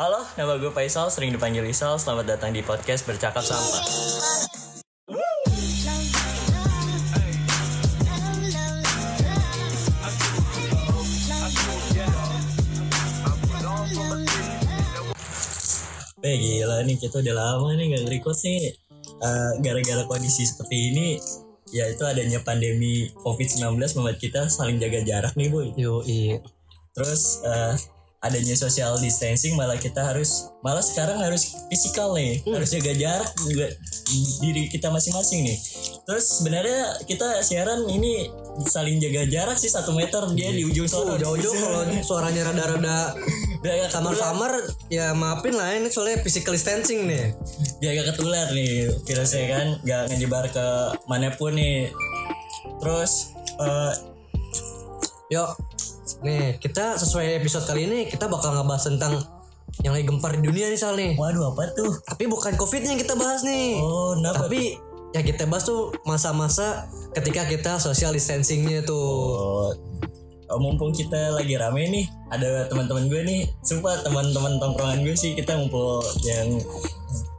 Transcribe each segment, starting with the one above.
Halo, nama gue Faisal, sering dipanggil Isal. Selamat datang di podcast Bercakap Sampah. Eh gila nih, kita udah lama nih gak nge-record nih. Eh, Gara-gara kondisi seperti ini, ya itu adanya pandemi COVID-19 membuat kita saling jaga jarak nih boy. Yo iya. Terus eh, adanya social distancing malah kita harus malah sekarang harus fisikal nih. Harus jaga jarak juga diri kita masing-masing nih. Terus sebenarnya kita siaran ini saling jaga jarak sih satu meter. Dia di ujung sana. jauh-jauh kalau suaranya rada-rada dia agak samar-samar ya maafin lah ini soalnya physical distancing nih. dia agak ketular nih virusnya kan nggak ngejebar ke mana pun nih. Terus eh, Yuk. Nih, kita sesuai episode kali ini kita bakal ngebahas tentang yang lagi gempar di dunia nih Sal nih. waduh apa tuh Tapi bukan covid yang kita bahas nih. oh kenapa Tapi yang kita bahas tuh masa-masa ketika kita social distancingnya tuh. Oh, oh, mumpung kita lagi rame nih, ada teman-teman gue nih, sumpah teman-teman tongkrongan gue sih kita ngumpul yang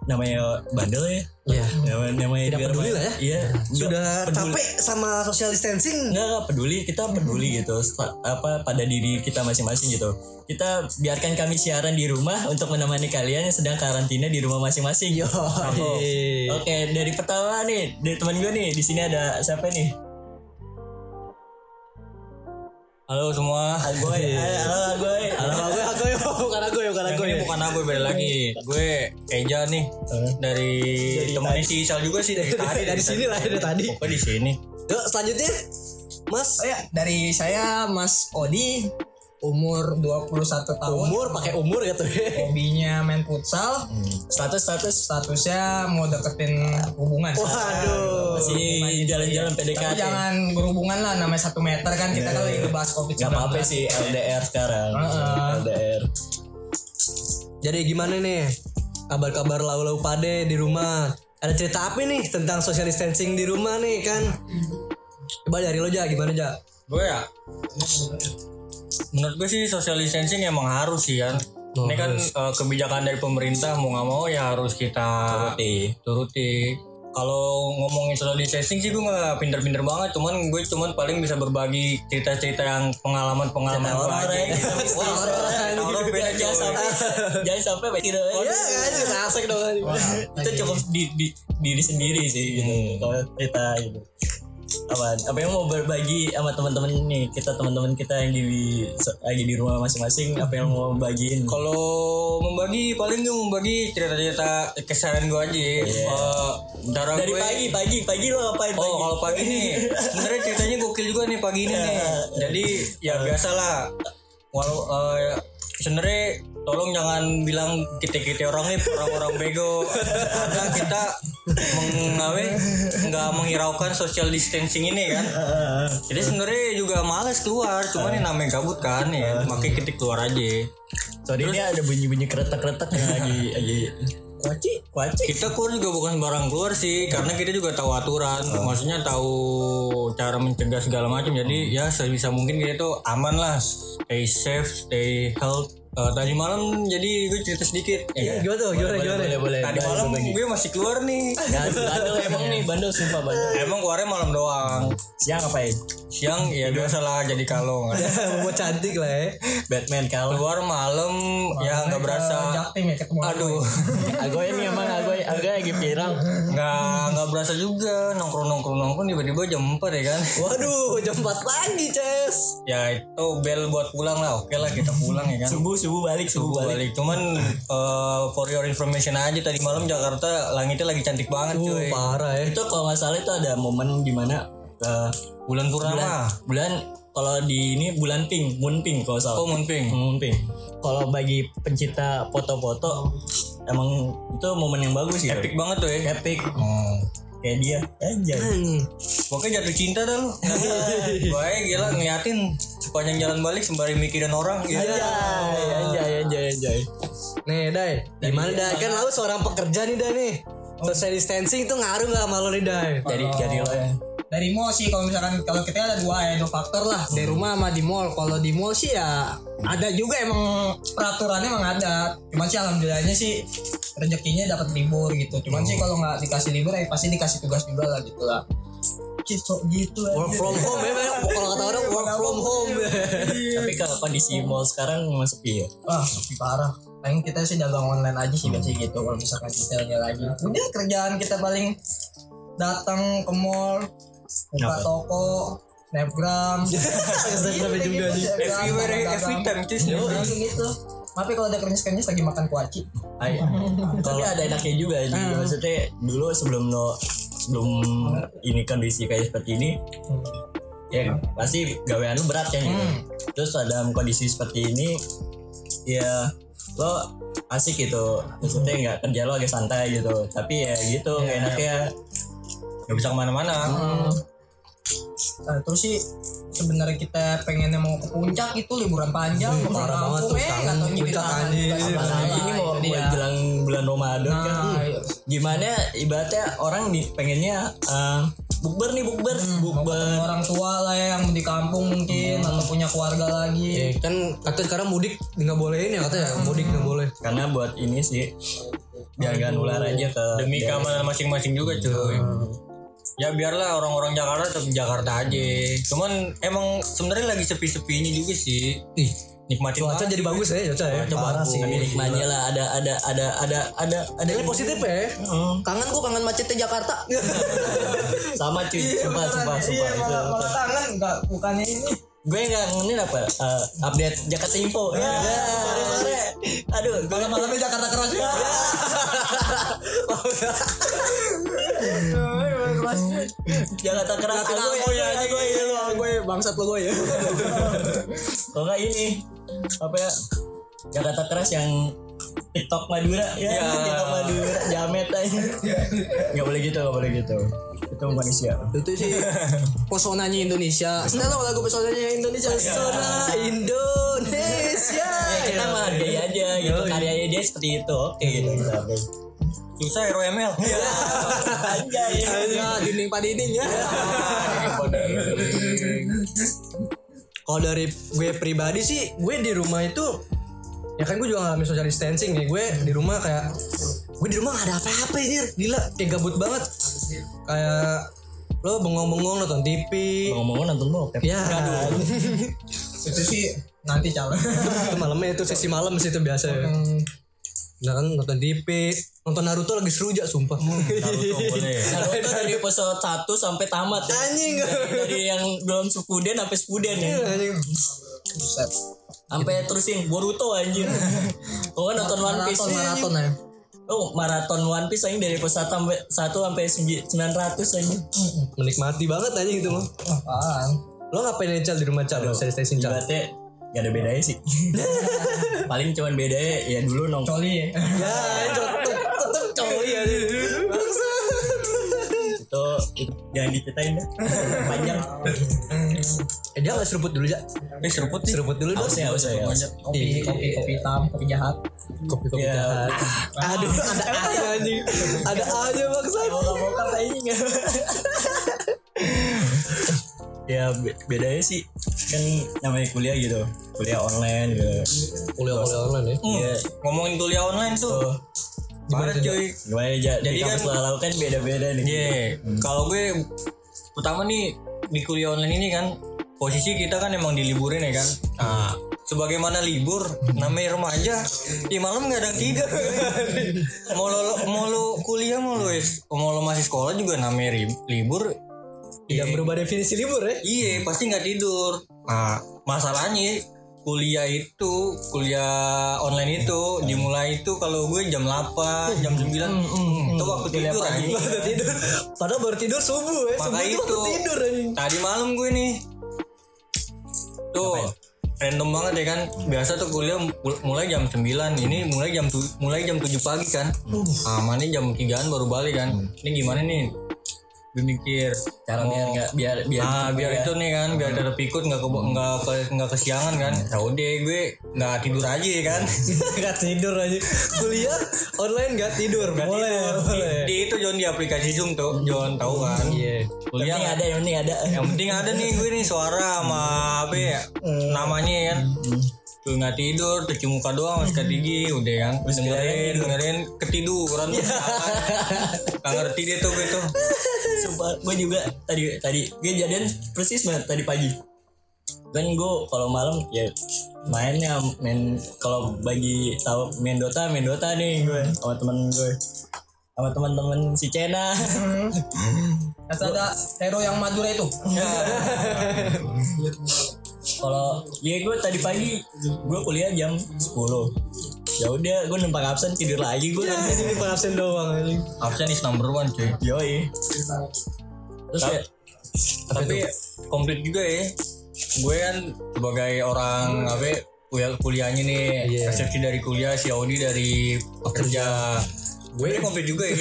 namanya bandel ya, Ya. namanya, namanya Tidak peduli namanya- lah ya. Iya, Sudah peduli. capek sama social distancing. Nggak, nggak peduli, kita peduli gitu, sta- apa pada diri kita masing-masing gitu. Kita biarkan kami siaran di rumah untuk menemani kalian yang sedang karantina di rumah masing-masing. Yo. Oke, dari pertama nih, dari teman gue nih, di sini ada siapa nih? Halo semua. Agoy, halo Agoy. Halo, gue, aku yo, bukan aku bukan aku Ini bukan aku beda lagi. Gue Eja nih. Dari temennya si Isal juga sih dari tadi. Dari sini lah dari tadi. Pokoknya di sini. Yuk selanjutnya. Mas. Oh ya, dari saya Mas Odi umur 21 tahun. umur pakai umur gitu ya. Hobinya main futsal. Status status Statusnya mau deketin hubungan. Waduh. masih jalan-jalan Tapi PDKT. jangan berhubungan lah namanya satu meter kan kita kan lagi ngebahas covid Gak apa-apa sih LDR sekarang. Heeh. LDR. Jadi gimana nih kabar-kabar lau-lau pade di rumah? Ada cerita apa nih tentang social distancing di rumah nih kan? Coba dari lo aja gimana aja? Gue ya. Menurut gue sih social distancing emang harus sih kan. Oh, Ini kan eh, kebijakan dari pemerintah mau nggak mau ya harus kita Turuti. turuti. Kalau ngomongin social distancing sih gue nggak pinter-pinter banget, cuman gue cuman paling bisa berbagi cerita-cerita yang pengalaman-pengalaman gue aja. Orang-orang. gitu. Wah, orang beda Jangan sampai jangan sampai baik tidak. Ya kan asik dong. Itu cukup di, di diri sendiri sih gitu. Kalau cerita gitu. Apa, apa yang mau berbagi sama teman-teman nih kita teman-teman kita yang di lagi di rumah masing-masing apa yang mau bagiin Kalau membagi paling gue membagi cerita-cerita keseharian gue aja. Eh, cara dari gue pagi pagi pagi lo ngapain Oh pagi kalau pagi nih sebenarnya ceritanya gokil juga nih pagi ini nih. Jadi ya biasalah. Walau eh, sebenarnya tolong jangan bilang kita kita orang nih orang-orang bego karena kita mengawe nggak menghiraukan social distancing ini kan. Jadi sebenarnya juga males keluar, cuman ini namanya gabut kan ya, makanya kita keluar aja. Sorry ini ada bunyi-bunyi keretak-keretak yang lagi lagi kuaci kuaci. Kita keluar juga bukan sembarang keluar sih karena kita juga tahu aturan. Maksudnya tahu cara mencegah segala macam. Jadi ya sebisa mungkin kita tuh aman lah. Stay safe stay health. Eh, tadi malam jadi gue cerita sedikit. Ya. Gimana tuh? Gimana gimana? boleh boleh. Tadi malam gue masih keluar nih. Bandel emang nih, bandel sumpah bandel. emang keluarnya malam doang. Siang ngapain? Siang ya biasa lah jadi kalong Mau cantik lah ya. Batman kalau. keluar malam ya nggak berasa Jaktim ya ketemu aduh Agoy ini emang Agoy, Agoy lagi viral. nggak nggak berasa juga nongkrong nongkrong nongkrong tiba-tiba jam 4 ya kan Waduh, jam 4 pagi, Ces. ya itu bel buat pulang lah oke lah kita pulang ya kan Subuh subuh balik subuh Subuh balik. balik. Cuman eh, for your information aja tadi malam Jakarta langitnya lagi cantik banget Uh, cuy. parah ya. Itu kalau nggak salah itu ada momen di mana uh, Bulan bulan purnama. bulan kalau di ini bulan pink, moon pink kalau salah. Oh Moonping. Moon pink. Kalau bagi pencinta foto-foto emang itu momen yang bagus gitu. Epic banget tuh ya. Epic. Hmm. Kayak dia aja. Hmm. Pokoknya jatuh cinta dah lu. Baik gila ngeliatin sepanjang jalan balik sembari mikirin orang. Ya. Anjay, anjay, anjay, anjay. Nih, Dai. Gimana, Dai? Kan lu seorang pekerja nih, Dai nih. Social distancing itu ngaruh gak sama lo nih, Dai? Dari dari lo ya. Dari mall sih kalau misalkan kalau kita ada dua ya dua faktor lah. Dari rumah sama di mall. Kalau di mall sih ya ada juga emang peraturannya emang ada. Cuman sih alhamdulillahnya sih rezekinya dapat libur gitu. Cuman sih kalau nggak dikasih libur ya pasti dikasih tugas juga lah gitu lah. Cicok gitu work from home ya kalau kata orang work from home. Tapi kalau kondisi mall sekarang memang sepi ya. Wah, sepi parah. Paling kita sih dagang online aja sih biasanya gitu. Kalau misalkan detailnya lagi. Udah kerjaan kita paling datang ke mall, buka Apa? toko, snapgram. Snapgram Gitu, juga gitu, nih. snapgram, everywhere every time Langsung gitu. Tapi kalau ada kernyes-kernyes lagi makan kuaci. Ay, tapi ada enaknya juga sih. Maksudnya dulu sebelum lo sebelum ini kondisi kayak seperti ini ya pasti gawean lu berat gitu. Terus dalam kondisi seperti ini ya lo asik gitu. Maksudnya nggak kerja lo agak santai gitu. Tapi ya gitu nggak enaknya nggak bisa ke mana-mana. Nah, terus sih sebenarnya kita pengennya mau ke puncak itu liburan panjang ke parah banget tuh, eh taunya puncak ini mau, dia. jelang bulan Ramadan kan. Nah, iya. Gimana ibaratnya orang di pengennya eh, bukber nih bukber, bukber. orang tua lah ya yang di kampung mungkin atau punya keluarga lagi. Ya, kan kata sekarang mudik nggak bolehin ya katanya. Mudik nggak boleh. Karena buat ini sih biar nggak nular aja ke demi keamanan masing-masing juga cuy ya biarlah orang-orang Jakarta tetap Jakarta aja. Cuman emang sebenarnya lagi sepi-sepinya juga sih. Ih nikmatin cuaca jadi bagus ya cuaca ya. Parah sih nikmatnya lah. Ada ada ada ada ada ada Nilai positif ya. Kangen gua kangen macetnya Jakarta. Sama cuy. Sumpah sumpah sumpah. iya itu malah, tangan enggak bukannya ini. Gue nggak ngenin apa eh, update Jakarta Info. Ya sore sore aduh. Gue malam-malamnya Jakarta keras ya Jakarta keras aku ya aja gue ya. lu gue bangsat lo gue ya. Kalau nggak ini apa ya Jakarta keras yang TikTok Madura ya, TikTok Madura jamet aja. Nggak boleh gitu nggak boleh gitu. Itu manusia itu sih pesonanya Indonesia. Lo lagu pesonanya Indonesia. Pesona Indonesia. Ya kita menghargai aja gitu. Karyanya dia seperti itu. Oke gitu kita susah hero ML anjay ya dinding pak dinding ya Kalau dari gue pribadi sih, gue di rumah itu ya kan gue juga ngalamin social distancing nih. Gue di rumah kayak gue di rumah gak ada apa-apa ini gila kayak gabut banget. Kayak lo bengong-bengong nonton TV. ngomong-ngomong nonton bokep Ya, itu sih nanti calon itu malamnya itu sesi malam sih itu biasa. ya. Nah kan nonton TV, nonton Naruto lagi seru aja sumpah. Naruto boleh Naruto dari episode 1 sampai tamat ya. Anjing. Dari, dari yang belum Shippuden sampai Shippuden ya. Anjing. Buset. Sampai terusin Boruto anjir. Oh kan nonton One Piece. maraton maraton ya Oh, maraton One Piece aja dari episode 1 sampai 1 sampai 900 aja. Menikmati banget aja gitu mah. apaan Lo ngapain aja Cal, di rumah Cal? Social distancing Cal? Ibaratnya gak ada bedanya sih. Paling cuman bedanya ya dulu nongkrong. coli Ya, tetep tetep cowok ya. Itu, itu jangan diceritain dah. Panjang. Eh dia gak seruput dulu ya? eh seruput nih Seruput dulu dong. Harusnya harusnya ya. kopi kopi kopi hitam kopi jahat Kopi kopi Ya. jahat. Aduh, ada aja anjing. Ada aja bangsa. Moga-moga kayaknya. ya be- bedanya sih kan namanya kuliah gitu kuliah online gitu Kuliah kuliah online ya. Iya. ngomongin kuliah online tuh tuh parah cuy gimana aja Jadi kan- kampus kan, lakukan beda-beda nih Iya, kalau gue pertama nih di kuliah online ini kan posisi kita kan emang diliburin ya kan. Nah, sebagaimana libur namanya remaja, di malam nggak ada tidur. mau lo mau lo kuliah mau lo mau lo masih sekolah juga namanya libur. Tidak Iya, berubah definisi libur ya. iya pasti nggak tidur. Nah, masalahnya kuliah itu kuliah online itu dimulai itu kalau gue jam 8 jam 9 itu waktu tidur anjing. Udah tidur. Padahal baru tidur subuh ya. Maka Subuh itu. baru tidur anjing. Tadi malam gue nih. Tuh, random banget ya kan. Biasa tuh kuliah mul- mulai jam 9, ini mulai jam mulai jam 7 pagi kan. Ah, mana jam 3-an baru balik kan. Ini gimana nih? Gue mikir cara biar oh, nggak biar biar gitu biar ya. itu nih kan, biar tetap ikut nggak ke nggak ke nggak kesiangan kan. Ya udah gue nggak tidur aja ya kan. Gak tidur aja. Kuliah online gak tidur. boleh, boleh. Di, di itu John di aplikasi Zoom tuh, John tahu kan. Iya. Kuliah Yang nggak- ada yang penting ada yang penting ada nih gue nih suara sama apa ya namanya ya kan Tuh nggak tidur, cuci muka doang, sikat gigi, udah kan. Dengerin, dengerin, ketiduran. Gak ngerti dia tuh gue tuh. Sumpah, gue juga tadi tadi gue jadian persis banget tadi pagi. Kan gue kalau malam ya mainnya main kalau bagi tahu main Dota main Dota nih gue sama temen gue sama teman-teman si Cena. Kata ada hero yang Madura itu. kalau ya gue tadi pagi gue kuliah jam 10 ya udah gue numpang absen tidur lagi gue Ini absen doang. Absen is number one cuy. yoi terus ya Tapi komplit juga ya. Gue kan sebagai orang apa ya, kuliah kuliahnya nih, Iya. resepsi dari kuliah, si Audi dari pekerja. Gue ini komplit juga ya.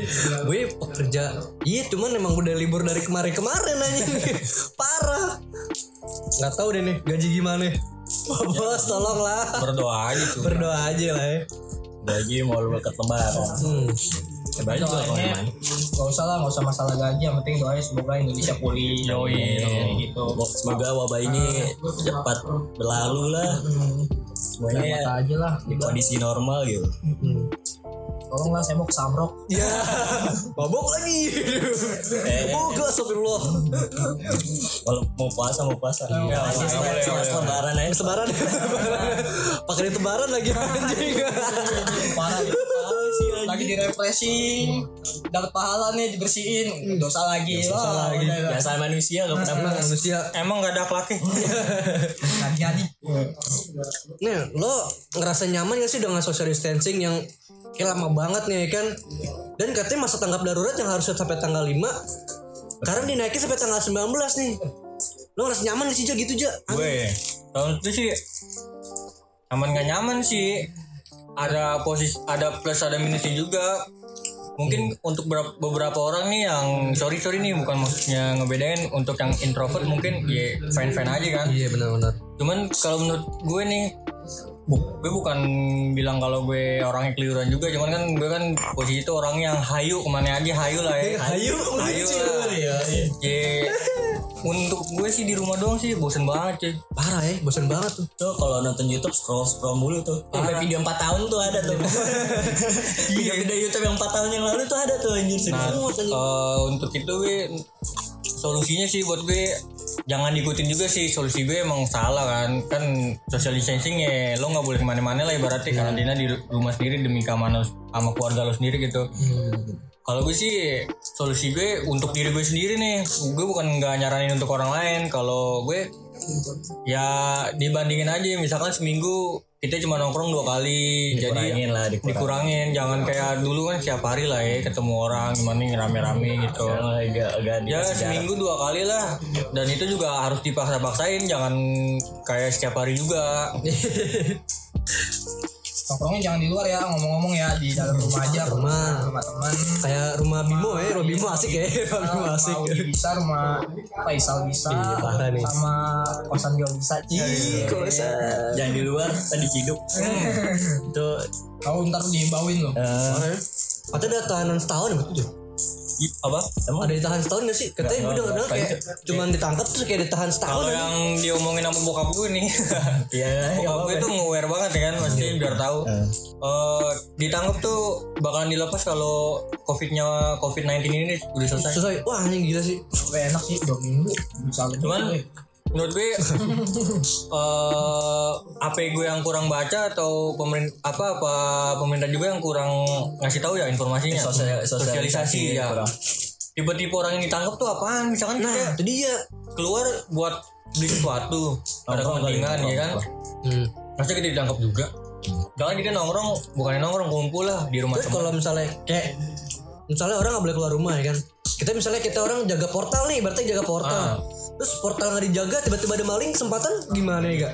gue pekerja iya cuman emang udah libur dari kemarin-kemarin aja parah nggak tahu deh nih gaji gimana bos tolong lah Berdoa aja tuh. berdoa aja lah ya gaji mau lu deket lebaran hmm. coba aja kalau gak usah lah, gak usah masalah gaji. Yang penting doanya semoga Indonesia pulih. Yoi. gitu. semoga wabah ini cepat berlalu lah semuanya Mata aja lah. di kondisi normal gitu Tolong lah saya mau ke Samrok. ya mabok lagi. Oh gak astagfirullah. Kalau mau puasa mau puasa. Ya, boleh. lebaran aja. Lebaran. Pakai di lebaran lagi anjing. Parah gitu. Lagi direfreshing, dapat pahala nih dibersihin, dosa lagi. Wah, lagi. udah, udah. biasa manusia gak pernah puas manusia Emang gak ada akhlaknya? Jadi. Nih, lo ngerasa nyaman gak sih dengan social distancing yang kayak lama banget nih kan? Dan katanya masa tanggap darurat yang harusnya sampai tanggal 5 Sekarang dinaikin sampai tanggal 19 nih Lo ngerasa nyaman gak sih Ja gitu Ja? gue tahun itu sih nyaman gak nyaman sih ada posisi ada plus ada minusnya juga. Mungkin untuk berap- beberapa orang nih yang sorry sorry nih bukan maksudnya ngebedain untuk yang introvert mungkin ya fine fine aja kan? Iya benar-benar. Cuman kalau menurut gue nih bu- gue bukan bilang kalau gue orangnya keliruan juga cuman kan gue kan posisi itu orang yang hayu ke mana aja hayu lah ya. Hayu, hayu lucu lah ya ya untuk gue sih di rumah doang sih bosen banget cuy. Parah ya, bosan banget tuh. Tuh kalau nonton YouTube scroll scroll mulu tuh. Sampai video 4 tahun tuh ada tuh. Video video YouTube yang 4 tahun yang lalu tuh ada tuh anjir. Nah, eh, untuk itu gue solusinya sih buat gue jangan ikutin juga sih. Solusi gue emang salah kan. Kan social distancing ya lo nggak boleh ke mana-mana lah ibaratnya. Karantina di rumah sendiri demi keamanan sama keluarga lo sendiri gitu kalau gue sih solusi gue untuk diri gue sendiri nih. Gue bukan nggak nyaranin untuk orang lain. Kalau gue ya dibandingin aja. Misalkan seminggu kita cuma nongkrong dua kali. Dikurangin jadi lah dikurangin. dikurangin. Jangan kayak dulu kan setiap hari lah ya ketemu orang gimana nih rame-rame gitu. Sekarang agak agak ya seminggu dua kali lah. Dan itu juga harus dipaksa-paksain. Jangan kayak setiap hari juga Nongkrongnya jangan di luar ya, ngomong-ngomong ya di dalam rumah aja. Rumah. rumah teman. Kayak rumah Bimo ya, rumah Bimo asik ya Rumah Bimo asik bisa rumah Faisal bisa Iya, parah nih. sama kosan Gio bisa kosan jangan di luar tadi ciduk itu kau ntar dibawin loh eh, Katanya ada tahanan setahun gitu apa? Emang Ada ditahan setahun gak sih? Katanya gue denger denger kayak cuman ditangkap terus kayak ditahan setahun kalau yang diomongin sama bokap gue nih? Iya bokap gue tuh nge-aware banget ya kan pasti biar tahu. Eh, ditangkap tuh bakalan dilepas kalau covidnya covid 19 ini udah selesai. Selesai, wah anjing gila sih. Enak sih dua minggu. Cuman Eh, menurut gue eh apa gue yang kurang baca atau pemerintah apa apa pemerintah juga yang kurang ngasih tahu ya informasinya? Sosial- sosialisasi sosialisasi ya. kurang. tipe-tipe orang yang ditangkap tuh apaan? Misalkan Nah kita itu dia. keluar buat beli sesuatu ada kali, kepentingan ya kan? Hmm. masa kita ditangkap juga? Jangan kita nongkrong bukan nongkrong kumpul lah di rumah Terus kalau misalnya kayak Misalnya orang gak boleh keluar rumah ya kan Kita misalnya kita orang jaga portal nih Berarti jaga portal. Ah. Terus portal gak dijaga Tiba-tiba ada maling Kesempatan gimana ya gak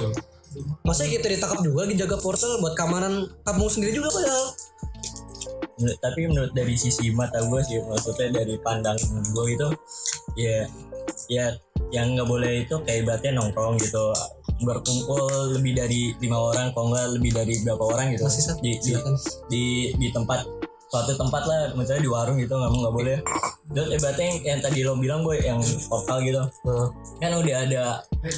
Masa kita ditangkap juga lagi jaga portal Buat keamanan kampung sendiri juga padahal menurut- tapi menurut dari sisi mata gue sih maksudnya dari pandang gue itu ya ya yang nggak boleh itu kayak ibaratnya nongkrong gitu. Berkumpul lebih dari lima orang kalau nggak lebih dari berapa orang gitu. Masih, di, di, di di tempat suatu tempat lah misalnya di warung gitu nggak mau nggak boleh terus ibaratnya yang, yang tadi lo bilang boy yang lokal gitu Heeh. kan udah ada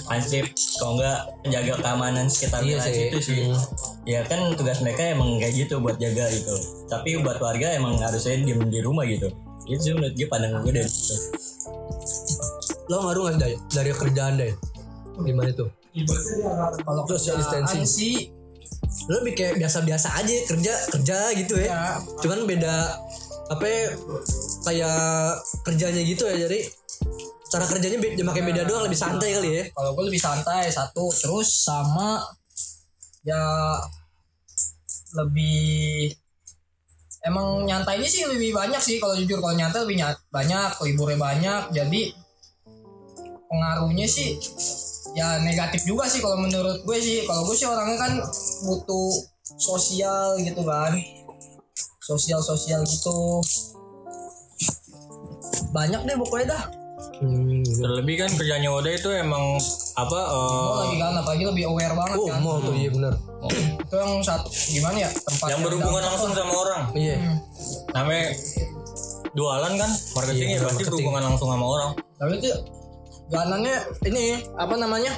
ansip kalau nggak penjaga keamanan sekitar Iya sih. situ sih Hmm. ya kan tugas mereka emang kayak gitu buat jaga gitu tapi buat warga emang harusnya diem di rumah gitu itu sih menurut gue pandangan gue dari situ lo ngaruh nggak sih Day? dari kerjaan deh gimana tuh Kalau Social distancing. sih lo lebih kayak biasa-biasa aja kerja kerja gitu ya. Ya cuman beda apa ya, kayak kerjanya gitu ya jadi cara kerjanya beda makin beda doang lebih santai kali ya. Kalau gue lebih santai satu. Terus sama ya lebih emang nyantainya sih lebih banyak sih kalau jujur. Kalau nyantai lebih nyat, banyak liburnya banyak. Jadi pengaruhnya sih ya negatif juga sih kalau menurut gue sih. Kalau gue sih orangnya kan butuh sosial gitu kan. Sosial sosial gitu. Banyak deh pokoknya dah. Hmm, gitu. Terlebih kan kerjanya Oda itu emang apa Oh eh, lagi kan apalagi lebih aware banget oh kan. mall tuh iya bener. Itu yang satu gimana ya tempat yang berhubungan langsung sama orang. iya. Namanya jualan kan marketing Iya, ya pasti marketing. berhubungan langsung sama orang. tapi itu jualannya ini apa namanya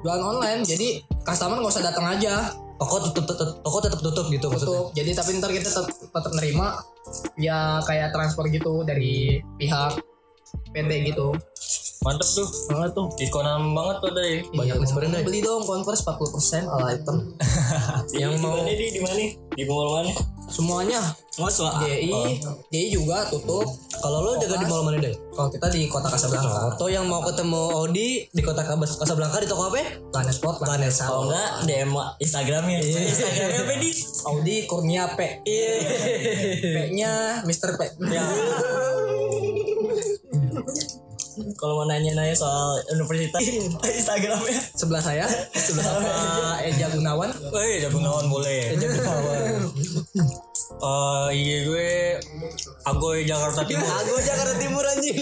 jualan online. Jadi customer nggak usah datang aja. Toko tutup tutup toko tetap tutup gitu maksudnya? Tutup. Jadi tapi ntar kita tetap tetap nerima ya kayak transfer gitu dari pihak PT gitu. Mantep tuh. banget tuh. Ikonan banget tuh deh. Banyak nih sebenarnya. beli dong converse 40% all item. Yang mau- di mana di di mana di mall mana semuanya. Oh soal DI DI juga tutup. Kalau lo jaga di mall mana deh kalau kita di kota Casablanca. Atau yang mau ketemu Audi di kota Kabas Casablanca di toko apa? Ya? Planet Sport. Planet kalau enggak DM Instagramnya. Instagramnya apa di? Audi Kurnia P. Iya. P-nya Mr. P kalau mau nanya-nanya soal universitas Instagramnya sebelah saya sebelah sama Eja Gunawan Woi, Jagunawan boleh. Eh, iya gue Agoy Jakarta Timur. Aku Jakarta Timur anjing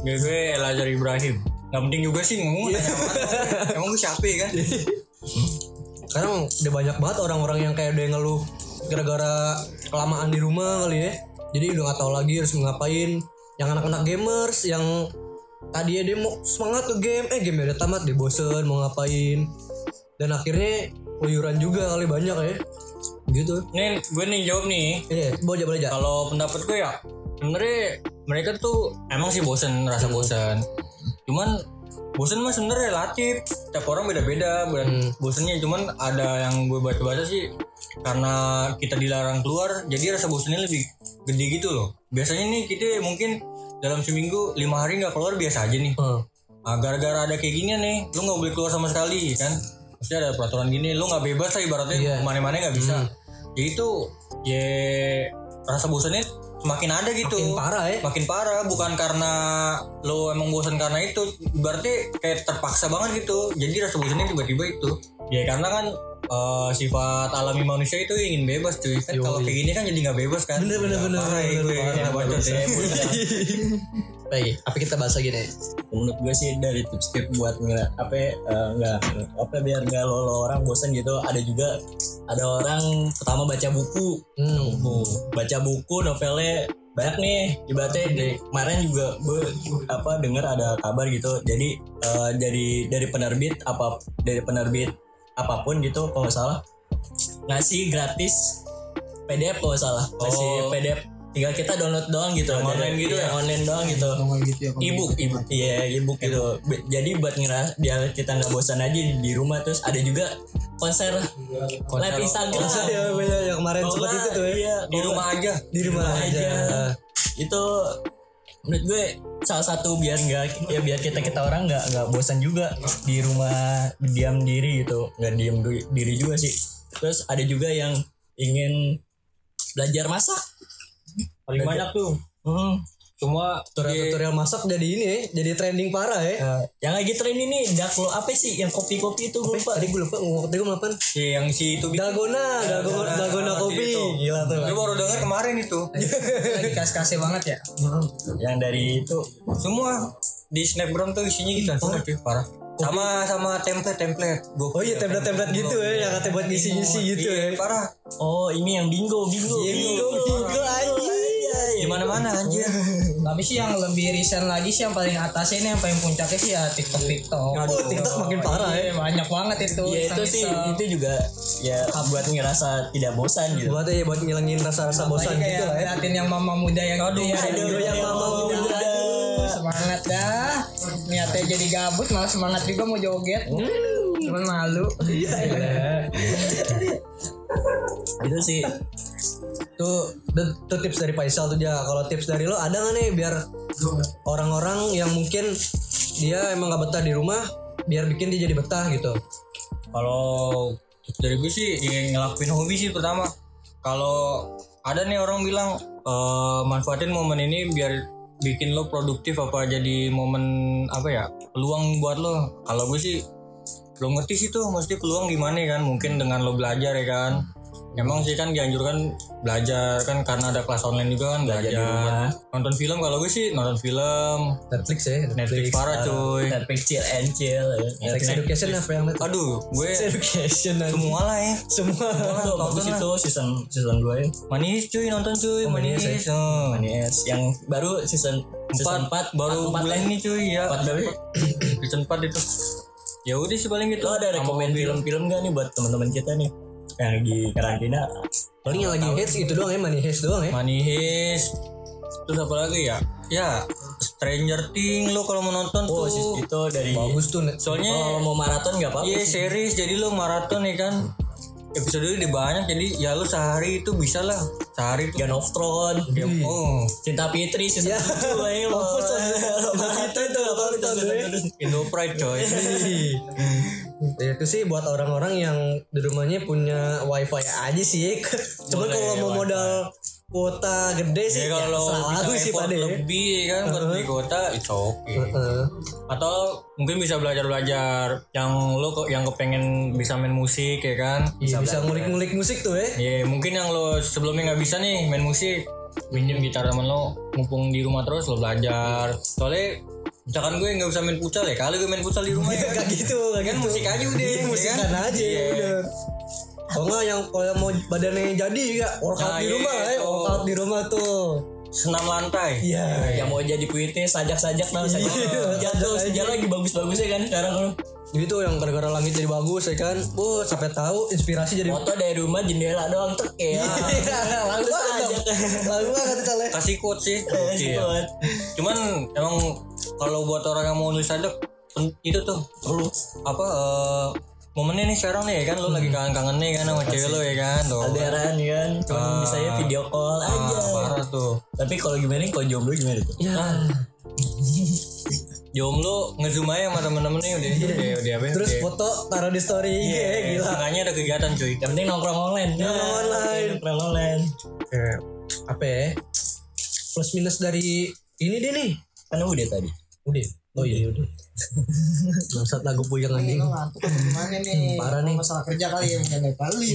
Gue gue Elajar Ibrahim. Gak penting juga sih ngomong apaan. Emang gue siapa ya kan? Sekarang udah banyak banget orang-orang yang kayak udah ngeluh gara-gara kelamaan di rumah kali ya. Jadi udah gak tahu lagi harus ngapain. Yang anak-anak gamers yang tadi dia mau semangat ke game, eh game udah tamat dia bosen mau ngapain. Dan akhirnya keluyuran juga kali banyak ya. Gitu. Nih gue nih jawab nih. Iya, boleh aja boleh aja. Kalau pendapat gue ya sebenarnya mereka tuh emang sih bosen rasa bosen. Cuman bosen mah sebenarnya relatif. Tiap orang beda-beda. Beda- Bosennya cuman ada yang gue baca-baca sih karena kita dilarang keluar jadi rasa bosennya lebih gede gitu loh. Biasanya nih kita mungkin dalam seminggu lima hari nggak keluar biasa aja nih. Hmm. Nah, gara-gara ada kayak gini nih, lu nggak boleh keluar sama sekali kan? Pasti ada peraturan gini, lu nggak bebas lah ibaratnya Iya. ke mana-mana nggak bisa. Ya itu, ya rasa bosannya semakin ada gitu. Makin parah ya. Makin parah, bukan karena lu emang bosan karena itu, berarti kayak terpaksa banget gitu. Jadi rasa bosannya tiba-tiba itu. Ya karena kan eh, sifat alami manusia itu ingin bebas cuy. Kan kalau kayak gini kan jadi nggak bebas kan? Bener, bener, Ya, bener, ya bener, bener, bener, ya. Baik, apa kita bahas lagi nih? menurut gue sih dari tips-tips buat nggak apa ya, eh, nggak apa biar nggak lo, lo orang bosan gitu ada juga ada orang pertama baca buku Hmm. buku baca buku novelnya banyak nih ibaratnya dari kemarin juga gue apa dengar ada kabar gitu jadi eh, dari dari penerbit apa dari penerbit apa pun gitu kalau nggak salah ngasih gratis PDF kalau nggak salah ngasih Oh. PDF tinggal kita download doang gitu Yang Dari- online gitu iya, ya? online doang gitu gitu ya Ebook, ebook. Iya, ebook gitu. Jadi buat ngeras biar kita nggak bosan aja di, di rumah terus ada juga konser, live Instagram. Ya, ya, yang kemarin sempat nggak, itu tuh ya. Iya, Di rumah aja. Di rumah aja. itu menurut gue salah satu biar nggak ya biar kita kita orang nggak nggak bosan juga di rumah diam diri gitu nggak diam diri juga sih terus ada juga yang ingin belajar masak Paling banyak tuh. hmm. Cuma Tutorial-tutorial masak jadi ini ya, jadi trending parah ya. Eh, yang lagi tren ini dark lo apa sih yang kopi-kopi itu gue lupa Tadi gue lupa ngomong tadi gue ngapain? si yang si itu gitu. Dalgona, Dalgona, Dalgona kopi. itu. Gila tuh. Gue baru denger kemarin itu. lagi kas-kasih banget ya yang dari itu Semua di snapgram tuh isinya gitu parah. Sama sama template template. Oh iya template-template gitu ya yang katanya buat ngisi-ngisi gitu ya. Parah. oh ini yang bingo bingo Bingo, bingo, anjing. Di mana mana anjir. tapi sih yang lebih recent lagi sih yang paling atasnya ini yang paling puncaknya sih ya TikTok TikTok. Oh, TikTok makin parah ya. Iya, banyak banget itu ya itu sih itu juga ya buat ngerasa tidak bosan gitu. Buat ya buat ngilangin rasa-rasa bosan gitu lah ya. ngeliatin yang mama muda yang aduh ya aduh, yang mama muda. semangat dah. Niatnya jadi gabut malah semangat juga mau joget cuman malu itu sih Tuh, tuh, tuh tips dari Faisal tuh ya. Kalau tips dari lo ada nggak nih biar orang-orang yang mungkin dia emang gak betah di rumah, biar bikin dia jadi betah gitu. Kalau dari gue sih ya ngelakuin hobi sih pertama. Kalau ada nih orang bilang eh, manfaatin momen ini biar bikin lo produktif apa jadi momen apa ya peluang buat lo. Kalau gue sih belum ngerti sih tuh mesti peluang di mana kan mungkin dengan lo belajar ya kan. Emang sih kan dianjurkan belajar kan karena ada kelas online juga kan belajar. Nonton film kalau gue sih nonton film. Netflix ya, Netflix parah cuy. Netflix chill and chill ya. Sex Education apa yang Netflix? Aduh, gue Education semua lah ya. Semua. Tuh, bagus itu season season 2 ya Manis cuy nonton cuy, Manis manis. ya? Oh. Manis yang baru season season 4 Empat, baru bulan ini cuy ya. 4 berapa? Season 4 itu. Ya udah sih paling gitu. Lo ada rekomend film-film gak nih buat teman-teman kita nih yang lagi karantina? Paling yang lagi hits itu doang ya, money hits doang ya. Manis. Terus apa lagi ya? Ya, Stranger Things lo kalau mau nonton Oh, tuh. sis- itu dari Bagus tuh. Soalnya kalau mau maraton gak apa-apa Iya series jadi lo maraton ya kan episode udah banyak jadi ya lo sehari itu bisa lah sehari tuh Game of Thrones, Ya, oh Cinta Fitri season Ya. 1 ya. Fokus. Cinta Fitri tuh, tonton, ya. Indo Pride coy Ya, itu sih buat orang-orang yang di rumahnya punya wifi aja sih. Cuman Boleh, kalau mau modal kuota gede sih, ya ya, kalau salah bisa aku sih pada ya. lebih ya kan buat beli kota it's okay Heeh. atau mungkin bisa belajar belajar yang lo kok yang kepengen bisa main musik ya kan Iya, bisa ngulik-ngulik musik tuh ya. ya mungkin yang lo sebelumnya nggak bisa nih main musik minjem gitar temen lo mumpung di rumah terus lo belajar soalnya misalkan gue nggak bisa main futsal ya kali gue main futsal di rumah ya Gak gitu, gak kan gitu. musik aja udah Iya, ya musikan kan? aja Iya. udah. Kalau nggak yang kalau yang mau badannya jadi ya workout Nah, di iya, rumah ya, tuh. workout di rumah tuh. senam lantai Iya. yang mau jadi puitis sajak-sajak tau sajak Iya, jatuh sajak sejarah lagi bagus-bagusnya kan sekarang lo Jadi tuh yang gara-gara langit jadi bagus ya kan. Oh, sampai tahu inspirasi jadi foto dari rumah jendela doang tek ya Iya, banget. ajak. dong. Lalu banget Tale. kasih quote sih Eh, Iya. cuman emang kalau buat orang yang mau nulis ada itu tuh perlu apa eh, momennya nih sekarang nih ya kan lo lagi kangen-kangen nih kan sama cewek lo ya kan tuh Alderan kan cuma Ah. bisa ya video call Ah, aja parah tuh tapi kalau gimana nih kalau jomblo gimana tuh Ya. jomblo ngezoom aja sama temen-temen nih udah udah udah apa ya Terus udah- foto taruh di story Iya, ya, gila. Seenggaknya ada kegiatan cuy yang penting nongkrong online Nongkrong online. nongkrong online Kayak apa ya? Plus minus dari ini deh nih. kan udah tadi Udah. Oh iya udah. Bangsat lagu puyeng anjing. Lo ngantuk gimana nih? Parah nih. masalah kerja kali ya mungkin kali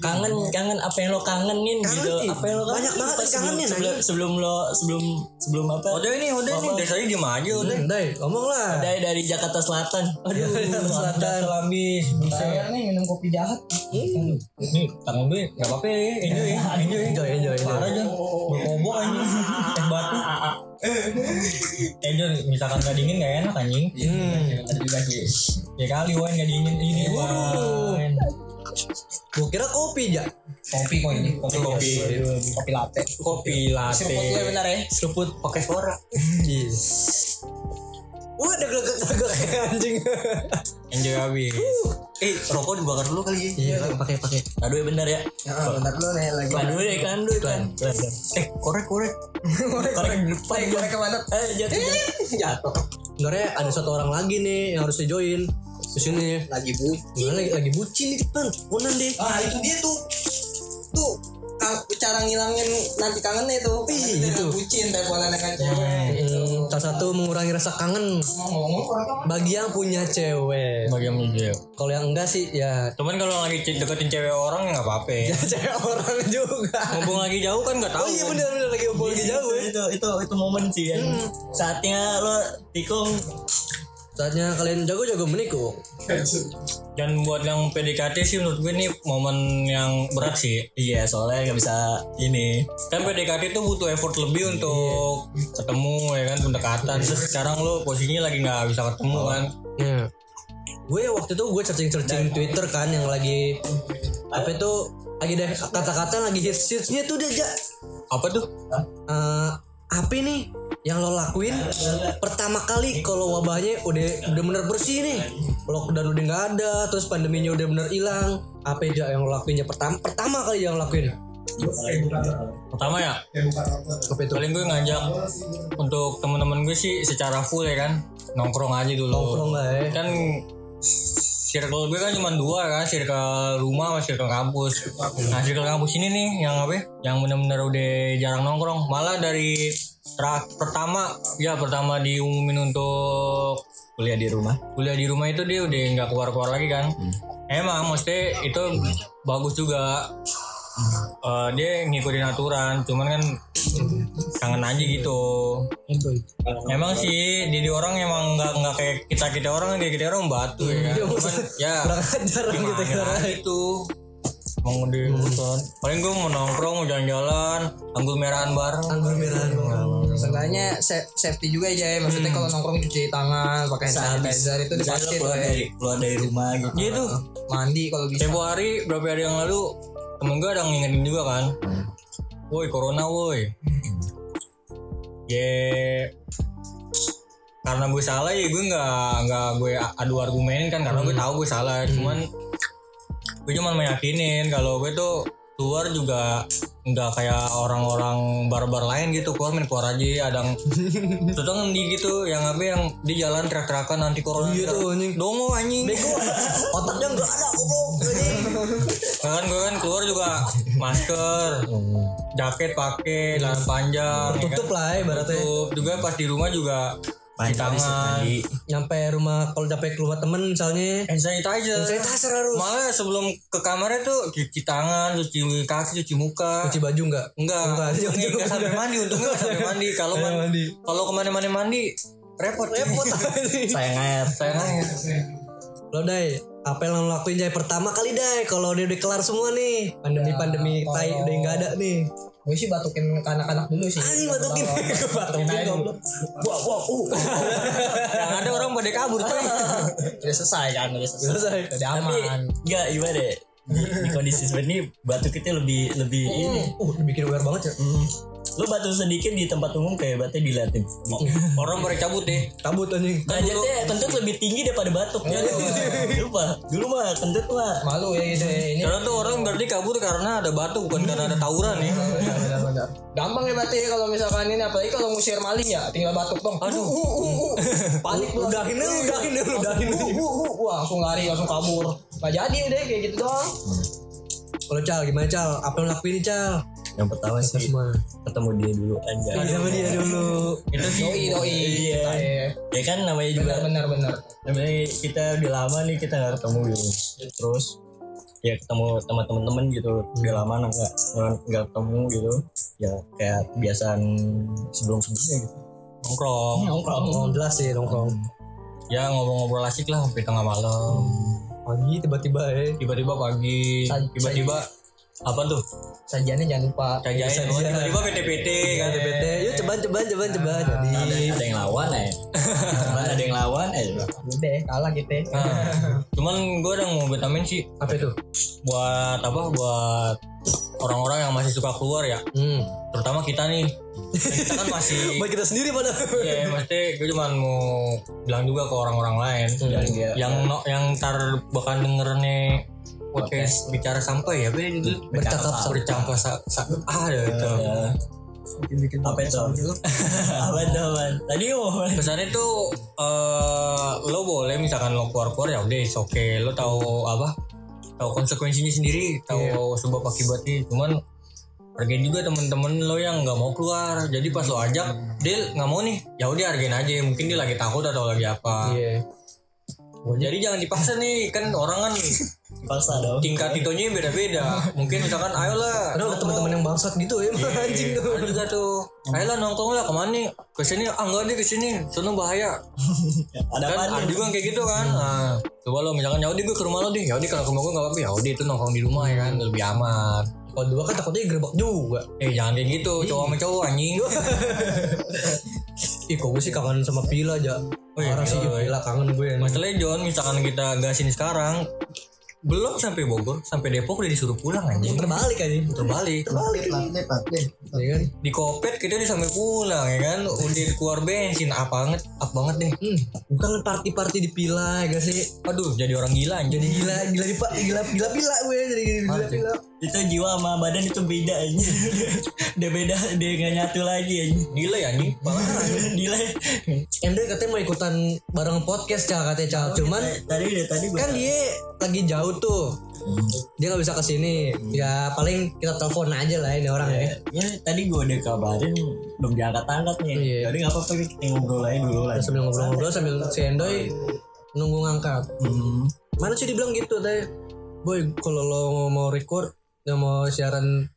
kangen kangen. Apa yang lo kangenin gitu? ih. apa yang lo Banyak banget pas sebelum, kangenin, sebelum, sebelum lo sebelum sebelum apa? Udah ini udah nih. Dari tadi diem aja udah. Hmm, Dai, ngomong lah. dari dari Jakarta Selatan. Aduh Jakarta Selatan. Selambis saya nih minum kopi jahat. Ini tangan gue nggak apa-apa ya enjoy enjoy. Enjoy, enjoy, enjoy. parah aja. Berkobok anjing. Batu enjoy misalkan nggak dingin nggak enak anjing. Hmm. ada juga sih. Ya kali wan nggak dingin. Ini wine Gua kira kopi ya. kopi kok ini? Kopi Kopi. kopi latte. Kopi latte. Seruput gue benar ya. Seruput pakai suara Wah, ada gagak-gagak anjing. enjoy habis eh rokok dibakar dulu kali ya. Iya, pakai pakai. aduh ya bener ya. Ah, bentar dulu nih lagi. Iklan dulu ya iklan dulu iklan eh korek korek. Korek di depan. Korek, ke mana? eh jatuh jatuh. Sebenarnya ada satu orang lagi nih yang harusnya join. Di sini. lagi buci Gimana lagi lagi bucin di depan. Unan deh. ah itu dia tuh. Tuh cara ngilangin nanti kangennya itu. Ih, gitu. gitu. Bucin teleponan dengan cewek. Hmm, salah satu mengurangi rasa kangen bagi yang punya cewek. bagi yang punya Kalau yang enggak sih ya Cuman kalau lagi deketin cewek orang ya nggak apa-apa. cewek orang juga. Mumpung lagi jauh kan nggak tahu. Oh iya benar benar lagi ngumpul lagi jauh ya. itu itu itu momen sih yang saatnya lo tikung Saatnya kalian jago-jago menikung. Dan buat yang PDKT sih menurut gue ini momen yang berat sih. iya soalnya nggak bisa ini Kan PDKT itu butuh effort lebih untuk ketemu ya kan pendekatan. Terus sekarang lu posisinya lagi nggak bisa ketemu kan. Ya. Gue waktu itu gue searching-searching Twitter kan yang lagi apa itu lagi deh kata-kata lagi hits hitsnya tuh dia. Apa tuh? Eh, apa nih yang lo lakuin pertama kali kalau wabahnya udah udah bener bersih nih. Lockdown udah nggak ada terus pandeminya udah bener hilang. Apa aja yang lo lakuinnya pertama pertama kali yang lo lakuin? Pertama ya, paling gue ngajak untuk temen-temen gue sih secara full ya kan. Nongkrong aja dulu. nongkrong lah ya. Kan circle gue kan cuma dua kan, circle rumah sama circle kampus. Nah circle kampus ini nih yang apa? ya, Yang bener-bener udah jarang nongkrong. Malah dari tra- pertama ya pertama diumumin untuk kuliah di rumah kuliah di rumah itu dia udah nggak keluar-keluar lagi kan. Emang mesti itu bagus juga. Eh, dia ngikutin aturan, cuman kan kangen aja gitu. Emang sih di orang emang nggak nggak kayak kita kita orang kayak kita orang batu ya. kan. Cuman ya kurang ajar gitu itu. Mau di urusan. Paling gue mau nongkrong mau jalan-jalan, anggur merahan bareng. anggur merah Seenggaknya sa- safety juga aja ya. Maksudnya kalau nongkrong cuci tangan, pakai hand sanitizer itu dipakai keluar ya. dari keluar dari rumah gitu Gitu. Mandi kalau bisa. Tempo hari berapa hari yang lalu temen gue ada ngingetin juga kan. Woi corona woi. Ya karena gue salah ya gue nggak nggak gue adu argumen kan karena gue tahu gue salah. Cuman gue cuma meyakinin kalau gue tuh keluar juga nggak kayak orang-orang barbar lain gitu keluar main keluar aja ada yang kan di gitu yang apa yang di jalan teriak-teriakan anti corona. Iya tuh, anjing. dongo anjing. Otaknya nggak ada goblok kan gue kan keluar juga masker, jaket pakai, celana panjang, ya tutup kan? lah ya ibaratnya. Tutup. Juga pas di rumah juga cuci tangan, mandi nyampe rumah kalau sampai ke rumah temen misalnya hand sanitizer. sanitizer harus Malah sebelum ke kamarnya tuh cuci tangan, cuci kaki, cuci muka. cuci baju nggak Enggak, Enggak, untungnya cuci enggak sampai mandi, untungnya enggak sampai mandi. Kalau mandi. kalau ke mana-mana mandi repot, repot. sayang air Saya nanya. lo dai apa yang lo lakuin jay pertama kali dai kalau dia udah kelar semua nih pandemi pandemi tai udah nggak ada nih Gue sih batukin ke anak-anak dulu sih. anjing batukin batukin goblok. Wah wah uh. Yang ada orang pada kabur tuh. Udah selesai kan, udah selesai. Udah aman. nggak gimana deh di, di kondisi seperti ini batuk itu lebih lebih ini. Uh bikin aware banget ya lu batuk sedikit di tempat umum kayak batuknya diliatin Orang pada cabut deh. kabut anjing derajatnya kentut lebih tinggi daripada batuknya lupa dulu mah kentut mah Malu ya gitu ya. Ini Karena tuh orang berarti kabur karena ada batu bukan karena ada tawuran nih. benar-benar. Gampang ya berarti kalau misalkan ini apalagi kalau ngusir maling ya tinggal batuk dong. Aduh. Uh, uh, uh. Panik lu. udahin dulu udahin dulu udahin dulu. Wah, langsung lari, langsung kabur. Gak jadi udah kayak gitu doang. kalau cal gimana cal apa yang lakuin cal yang pertama sih semua. ketemu dia dulu aja sama dia dulu. Itu sih Doi, doi. Iya. Ya. ya kan namanya juga Benar, benar, namanya kita udah lama nih kita nggak ketemu. Gitu terus ya ketemu sama temen-temen gitu. Udah lama nggak nggak ketemu gitu. Ya kayak kebiasaan sebelum sebelumnya gitu. Nongkrong. nongkrong. Jelas sih nongkrong. Ya ngobrol-ngobrol asik lah sampai tengah malam. pagi tiba-tiba ya. Tiba-tiba pagi, tiba-tiba apa tuh? Sajiannya jangan lupa. Kajain, tiba-tiba PT-PT kan. PT yuk coba coba coba coba jadi ada, yang lawan ya ada yang lawan eh Udah, kalah gitu ya. Nah, cuman gue udah mau vitamin sih. Apa itu? Buat apa? Buat orang-orang yang masih suka keluar ya. Hmm. Terutama kita nih. Kan kita kan masih buat kita sendiri pada. Ya maksudnya gue cuma mau bilang juga ke orang-orang lain. Iya. yang no, yang ntar bakal denger nih podcast bicara sampai ya apa itu Bercakap sampai. bercakap sa, sa, ah ada itu apa itu? apa itu man tadi mau pesannya tuh eh lo boleh misalkan lo keluar keluar ya udah oke okay. lo tahu apa? Tahu konsekuensinya sendiri tahu sebab akibatnya. Cuman hargain juga temen-temen lo yang nggak mau keluar. Jadi pas lo ajak dia nggak mau nih. Ya udah hargain aja. Mungkin dia lagi takut atau lagi apa. Iya. Jadi jangan dipaksa nih kan orang kan Paksa dong. tingkat itonya beda-beda. Mungkin misalkan ayolah Ada teman-teman yang bangsat gitu ya, anjing tuh. ada juga tuh. Ayolah nongkrong lah ke mana nih? Ke sini. Ah enggak deh ke sini. Sono bahaya. Ada kan ada juga kayak gitu kan. Nah, coba lo misalkan ya udah gue ke rumah lo deh. Ya udah kalau ke rumah gue nggak apa-apa. Ya udah itu nongkrong di rumah ya kan lebih aman Kalau dua kan takutnya gerbak juga. eh jangan kayak gitu cowok sama cowok anjing Ih kok gue sih kangen sama Pila aja. Oh iya, Parah sih Pila, Pila kangen gue. masalahnya John misalkan kita gasin sekarang belum sampai Bogor sampai Depok udah disuruh pulang anjing Terbalik aja. terbalik Terbalik. Iya kan? di kopet kita udah sampai pulang ya kan udah keluar bensin apa banget apa banget deh Hmm, bukan party-party di Pila ya gak sih? aduh jadi orang gila anjing Jadi gila gila di gila gila Pila gue jadi gila Pila. itu jiwa sama badan itu beda aja. Udah beda, dia nggak nyatu lagi aja. gila ya anjing Gila. Ende katanya mau ikutan bareng podcast Cak katanya Cak. Cuman tadi udah tadi gue kan dia lagi jauh tuh. Dia nggak bisa ke sini. Ya paling kita telepon aja lah ini orang ya. ya tadi gue udah kabarin belum diangkat-angkat nih. Iya. Jadi nggak apa-apa kita ngobrol aja dulu lah. Sambil ngobrol-ngobrol sambil si Endoy nunggu ngangkat. Hmm. Mana sih dibilang gitu tadi? Boy, kalau lo mau record, ya mau siaran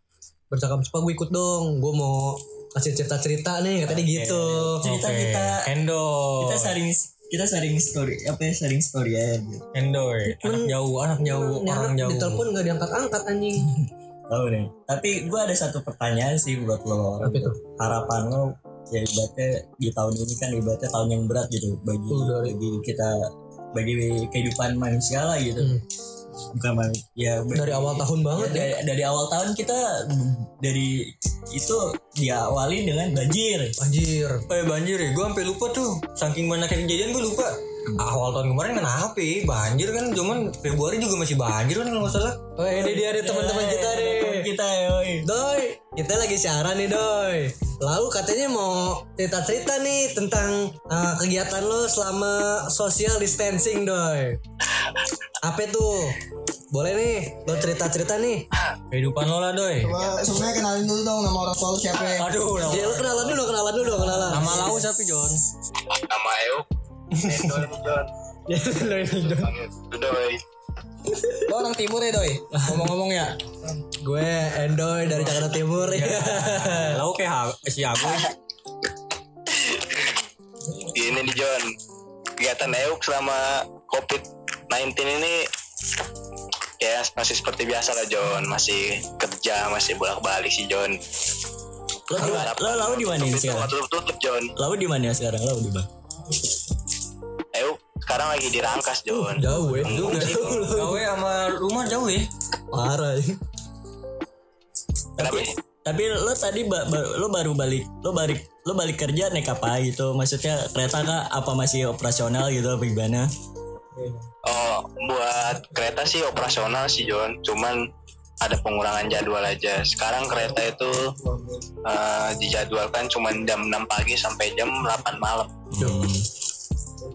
bercakap cepat gue ikut dong. Gue mau kasih cerita-cerita nih katanya gitu. Cerita Oke. kita Endo kita sharing kita sharing story apa ya sharing story aja gitu. Endo anak jauh anak jauh Ini orang jauh ditelepon nggak diangkat-angkat anjing. Tahu deh. Tapi gue ada satu pertanyaan sih buat lo. Apa itu? Harapan lo ya ibaratnya di tahun ini kan ibaratnya tahun yang berat gitu bagi Udah. bagi kita bagi kehidupan manusia lah gitu. Hmm. Bukan manusia ya Dari awal tahun banget ya. dari, dari awal tahun kita dari itu diawali dengan banjir. Anjir. Eh banjir ya, gue sampai lupa tuh. Saking banyaknya kejadian gue lupa. Awal tahun kemarin kan apa ya? Banjir kan, cuman Februari juga masih banjir kan kalau nggak salah. Oh ini dia nih teman-teman kita nih. Teman kita yoi. Doi, kita lagi siaran nih Doi. Lalu katanya mau cerita-cerita nih tentang uh, kegiatan lo selama social distancing Doi. Apa tuh? Boleh nih, lo cerita-cerita nih. Kehidupan lo lah doi. Coba sebenarnya kenalin dulu dong nama orang tua siapa ya? Aduh, nama, Ya lo kenalan dulu, kenalan dulu, kenalan. nama lau siapa John? nama Euk Endo ini John Lo ini Doi. Doi Lo orang timur ya doi? Ngomong-ngomong ya. Gue Endoy dari Jakarta Timur ya. Lau kayak ha- si ini nih John kegiatan Euk selama COVID-19 ini ya masih seperti biasa lah John masih kerja masih bolak-balik sih John Lo di lo lalu di mana sekarang? tutup, tutup John Lalu di mana sekarang? Lalu di mana? Sekarang lagi dirangkas John Jauh ya. Juga sih. Gawe sama rumah jauh ya. Parah ya. kenapa Tapi, tapi lo tadi ba- ba- lo baru balik lo balik lo balik kerja naik apa gitu? Maksudnya kereta kah? Apa masih operasional gitu? Apa gimana? Oh, buat kereta sih operasional sih John, cuman ada pengurangan jadwal aja. Sekarang kereta itu eh, dijadwalkan cuma jam 6 pagi sampai jam 8 malam. Hmm.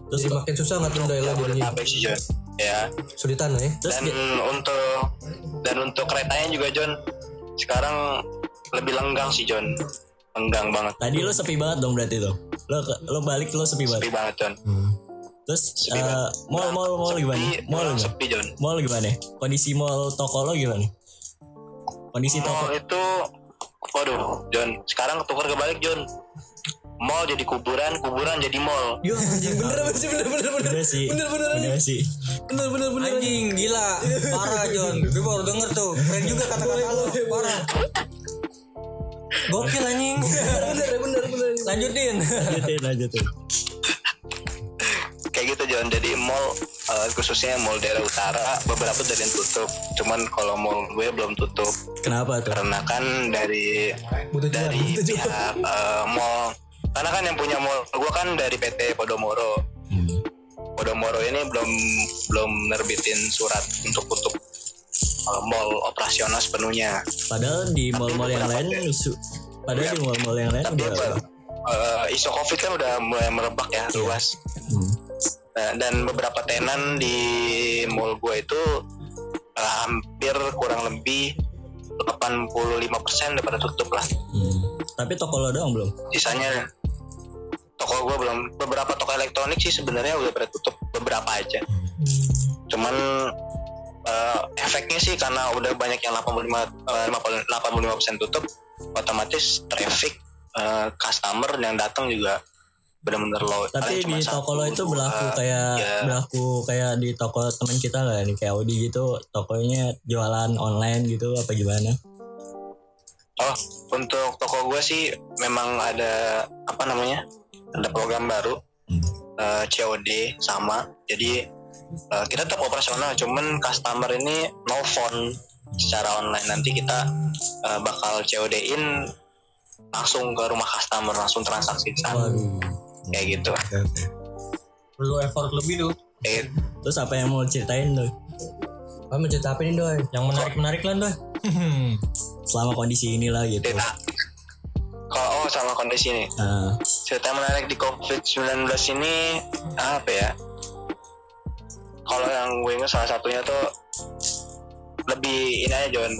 Terus Jadi makin susah lo. Jabodetabek sih John. Ya. Sulitan ya. terus Dan untuk dan untuk keretanya juga John, sekarang lebih lenggang sih John. Lenggang banget. tadi lo sepi banget dong berarti tuh. Lo ke- lo balik lo sepi banget. Sepi banget John. Terus Sepi eh, mall mall mall gimana? Mall gimana? sepi John. Mall gimana? Kondisi mall toko lo gimana? Kondisi toko Mall itu waduh John, sekarang ketukar kebalik John. Mall jadi kuburan, kuburan jadi mall. Yo anjing bener bener sih, bener bener bener. Bener sih. Bener bener Bener sih. bener bener bener. Anjing gila. Parah John. Gue baru denger tuh. Keren juga kata-kata lo. Parah. Gokil anjing. Bener bener bener. Lanjutin. Lanjutin lanjutin. Kayak gitu John. Jadi mall eh, khususnya mall daerah utara beberapa dari yang tutup. Cuman kalau mall gue belum tutup Kenapa tuh? karena kan dari Butuh dari butuh jualan. pihak eh, mall karena kan yang punya mall gue kan dari PT Podomoro. Hmm. Podomoro ini belum belum nerbitin surat untuk tutup eh, mall operasional sepenuhnya. Padahal di mall-mall yang lain padahal di mall-mall yang lain Tapi udah eh, isu COVID kan udah mulai merebak ya luas. Hmm. Nah, dan beberapa tenan di mall gue itu eh, hampir kurang lebih 85% udah pada tutup lah Hmm. Tapi toko lo doang belum? sisanya toko gue belum beberapa toko elektronik sih sebenarnya udah pada tutup beberapa aja cuman eh, efeknya sih karena udah banyak yang 85 eh, 85% tutup otomatis traffic eh, customer yang datang juga benar-benar low Tapi di toko lo itu berlaku kayak ya. berlaku kayak di toko teman kita lah nih kayak Audi gitu tokonya jualan online gitu apa gimana? Oh, untuk toko gue sih memang ada apa namanya? Ada program baru eh, COD sama. Jadi eh, kita tetap operasional, cuman customer ini no phone secara online. Nanti kita eh, bakal COD-in langsung ke rumah customer, langsung transaksi di sana. Waduh. Kayak gitu. perlu effort lebih tuh gitu. Terus apa yang mau ceritain tuh? Kamu mau cerita apa nih doi? yang menarik menarik lah tuh Selama kondisi inilah gitu. cerita. Kalau oh sama kondisi ini, Nah, cerita menarik di COVID-19 ini apa ya? Kalau yang gue ingat salah satunya tuh lebih ini aja John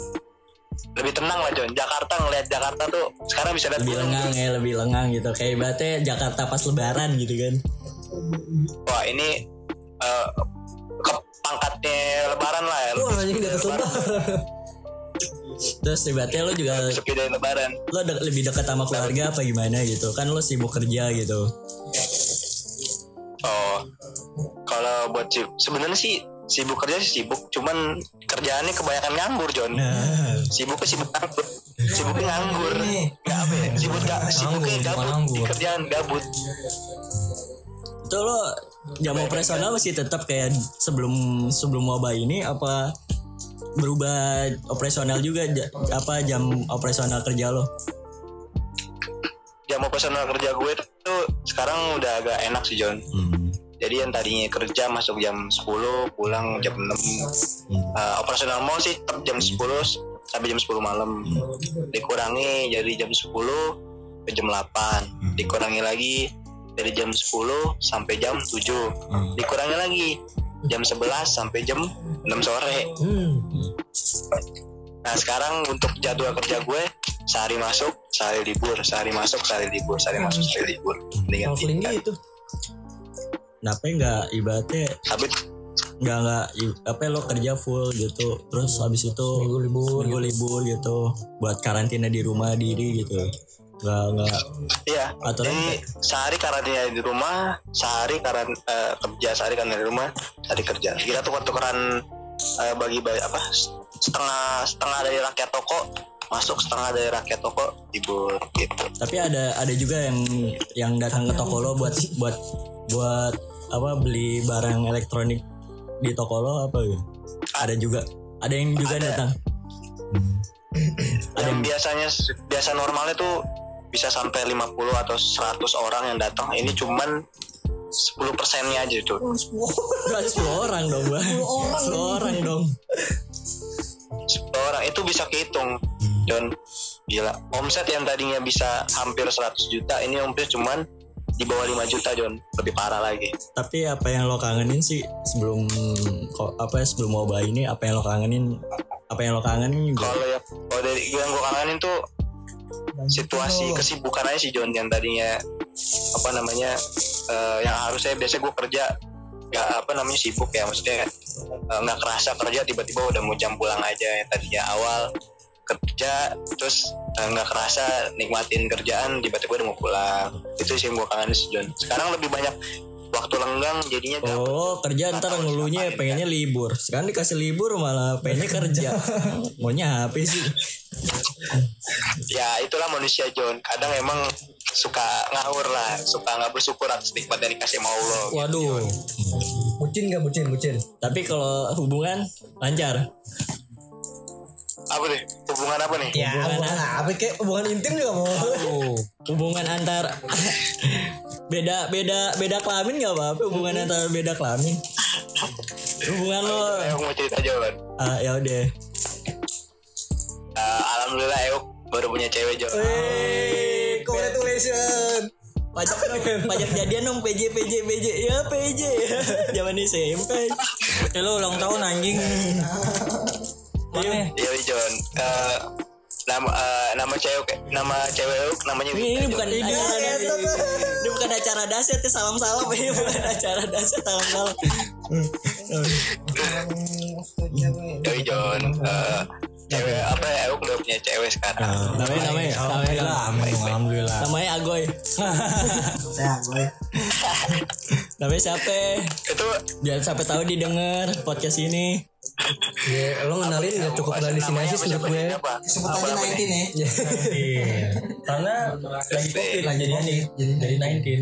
lebih tenang lah John Jakarta ngelihat Jakarta tuh sekarang bisa lihat lebih lengang ya, lebih lengang gitu. Kayak ibaratnya Jakarta pas lebaran gitu kan. wah ini eh, ke pangkatnya lebaran lah ya Wah anjing di atas lebaran. Terus ibaratnya lo juga sepi dari lebaran. lo de- lebih dekat sama keluarga apa gimana gitu? Kan lo sibuk kerja gitu. Oh kalau buat sib- sebenarnya sih sibuk kerja sih sibuk cuman kerjaannya kebanyakan nganggur John nah. Sibuknya sibuk nganggur. Sibuknya nganggur. nggak apa ya? Sibuk gak sibuknya gabut. di kerjaan gabut. Itu lo jam operasional masih tetap kayak sebelum sebelum wabah ini apa berubah operasional juga apa jam operasional kerja lo? Jam operasional kerja gue tuh sekarang udah agak enak sih John. Jadi yang tadinya kerja masuk jam 10 pulang jam 6 Eh, operasional mall sih tetap jam 10 sampai jam 10 malam. Dikurangi jadi jam 10 ke jam 8 dikurangi lagi dari jam 10 sampai jam 7 dikurangi lagi jam 11 sampai jam 6 sore Hmm. nah sekarang untuk jadwal kerja gue sehari masuk sehari libur sehari masuk sehari libur sehari masuk sehari libur Mendingan gitu. kenapa nggak ibaratnya tapi nggak nggak apa lo kerja full gitu terus habis itu Minggu libur. minggu libur gitu buat karantina di rumah diri gitu nggak nggak. Iya. Aturan jadi sehari karantina di rumah sehari karan eh, kerja sehari karantina di rumah sehari kerja. Kita tuh tukeran eh, bagi bagi apa setengah setengah dari rakyat toko masuk setengah dari rakyat toko libur gitu. Tapi ada ada juga yang yang datang ke toko lo buat buat buat apa beli barang elektronik di toko lo apa gitu? Ada juga. Ada yang juga Ada. datang? Yang biasanya biasa normalnya tuh bisa sampai 50 atau 100 orang yang datang. Ini cuman 10 persennya aja tuh berarti 10 orang dong bang 10 orang. Dong. 10 orang itu bisa kehitung. John gila. Omset yang tadinya bisa hampir 100 juta ini omset cuman di bawah 5 juta John lebih parah lagi. Tapi apa yang lo kangenin sih sebelum kok apa ya sebelum wabah ini apa yang lo kangenin? Apa yang lo kangenin juga? Kalau ya kalau dari yang gue kangenin tuh situasi kesibukan aja sih John yang tadinya apa namanya eh, yang harusnya biasa gue kerja nggak apa namanya sibuk ya maksudnya eh, nggak kerasa kerja tiba-tiba udah mau jam pulang aja yang tadinya awal kerja terus eh, nggak kerasa nikmatin kerjaan tiba-tiba udah mau pulang. Itu sih yang gue kangenin sih John. Sekarang lebih banyak waktu lenggang jadinya gabut. Oh kerja ntar ngeluhnya pengennya libur. Sekarang dikasih libur malah pengennya kerja. Maunya apa sih? Ya itulah manusia John. Kadang emang suka ngawur lah. Suka nggak bersyukur atas nikmat yang dikasih sama Allah Waduh. Bucin gak bucin? Bucin? Tapi kalau hubungan lancar apa nih? Hubungan apa nih? Ya hubungan apa? kayak hubungan intim juga mau. Hubungan antar Beda beda beda kelamin gak apa-apa Hubungan antar beda kelamin. Hubungan lo Euk mau cerita John ah, Ya udah. Eh, alhamdulillah Euk baru punya cewek John Hey, congratulations. Pajak pajak jadian dong PJ PJ PJ ya PJ zaman SMP. Eh lo ulang tahun anjing depannya. Iya John. Eh, nama eh, nama cewek nama cewek namanya Ini, Wita, ini John. bukan acara ini bukan acara dasyat ya salam salam ini bukan acara dasyat salam salam. Yoi John. Eh, cewek apa ya? Euk udah punya cewek sekarang. Namanya namanya namanya Alhamdulillah, alhamdulillah. namanya Agoy. namanya siapa? Itu Biar sampai tahu didengar podcast ini. Ya, lo ngenalin ya cukup udah di sini aja sih menurut gue. Sebut aja 19 ya. Iya. Karena lagi covid lah jadinya nih. Jadi dari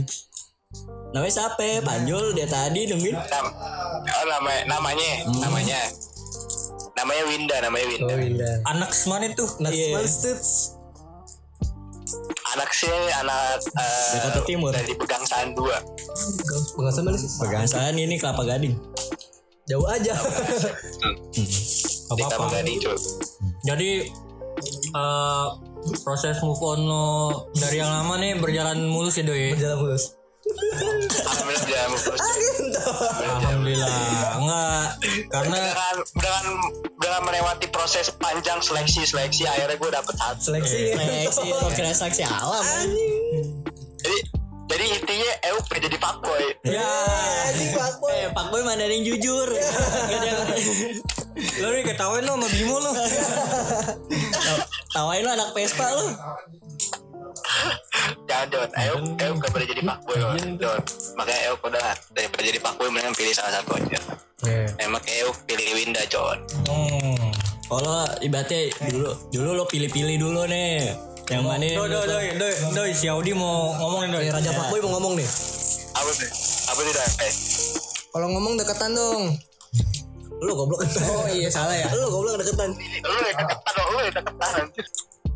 19. Namanya siapa? Panjul dia tadi. Nam, oh, nama, namanya namanya namanya Winda namanya Winda. Oh Winda. Anak semana tuh. Iya. Anak sih anak eh, Jakarta Timur. dari Pegangsaan dua. Pengasan mana sih? Pegangsaan ini Kelapa Gading. Jauh aja. Gading cuy. Jadi eh, proses move on lo dari yang lama nih berjalan mulus ya doi. Jalan mulus. Alhamdulillah jangan terus. Alhamdulillah. Enggak karena dengan dengan dengan melewati proses panjang seleksi seleksi akhirnya gue dapet satu Seleksi. Seleksi lo kira saksi alam. jadi jadi intinya Euk udah jadi fuckboy ya Eh, Pak Boy mana ada yang jujur. Gak ada yang- lo nih ketawain lo sama Bimo lo. Tawain lo anak Vespa lo. jangan Don Euk Euk gak boleh jadi fuckboy loh Don makanya Euk udah daripada jadi fuckboy mendingan pilih salah satu aja emang Euk pilih Winda John Hmm. Kalau ibaratnya dulu dulu lo pilih-pilih dulu nih. Yang mana? yang Doi, doi, doi, doi, doi, si Audi mau ngomong nih doi. Raja Pak Boy mau ngomong nih. apa tuh apa tuh dah eh Kalau ngomong deketan dong. Lu goblok. Oh iya salah ya. Lu goblok deketan. lu deketan lu deketan.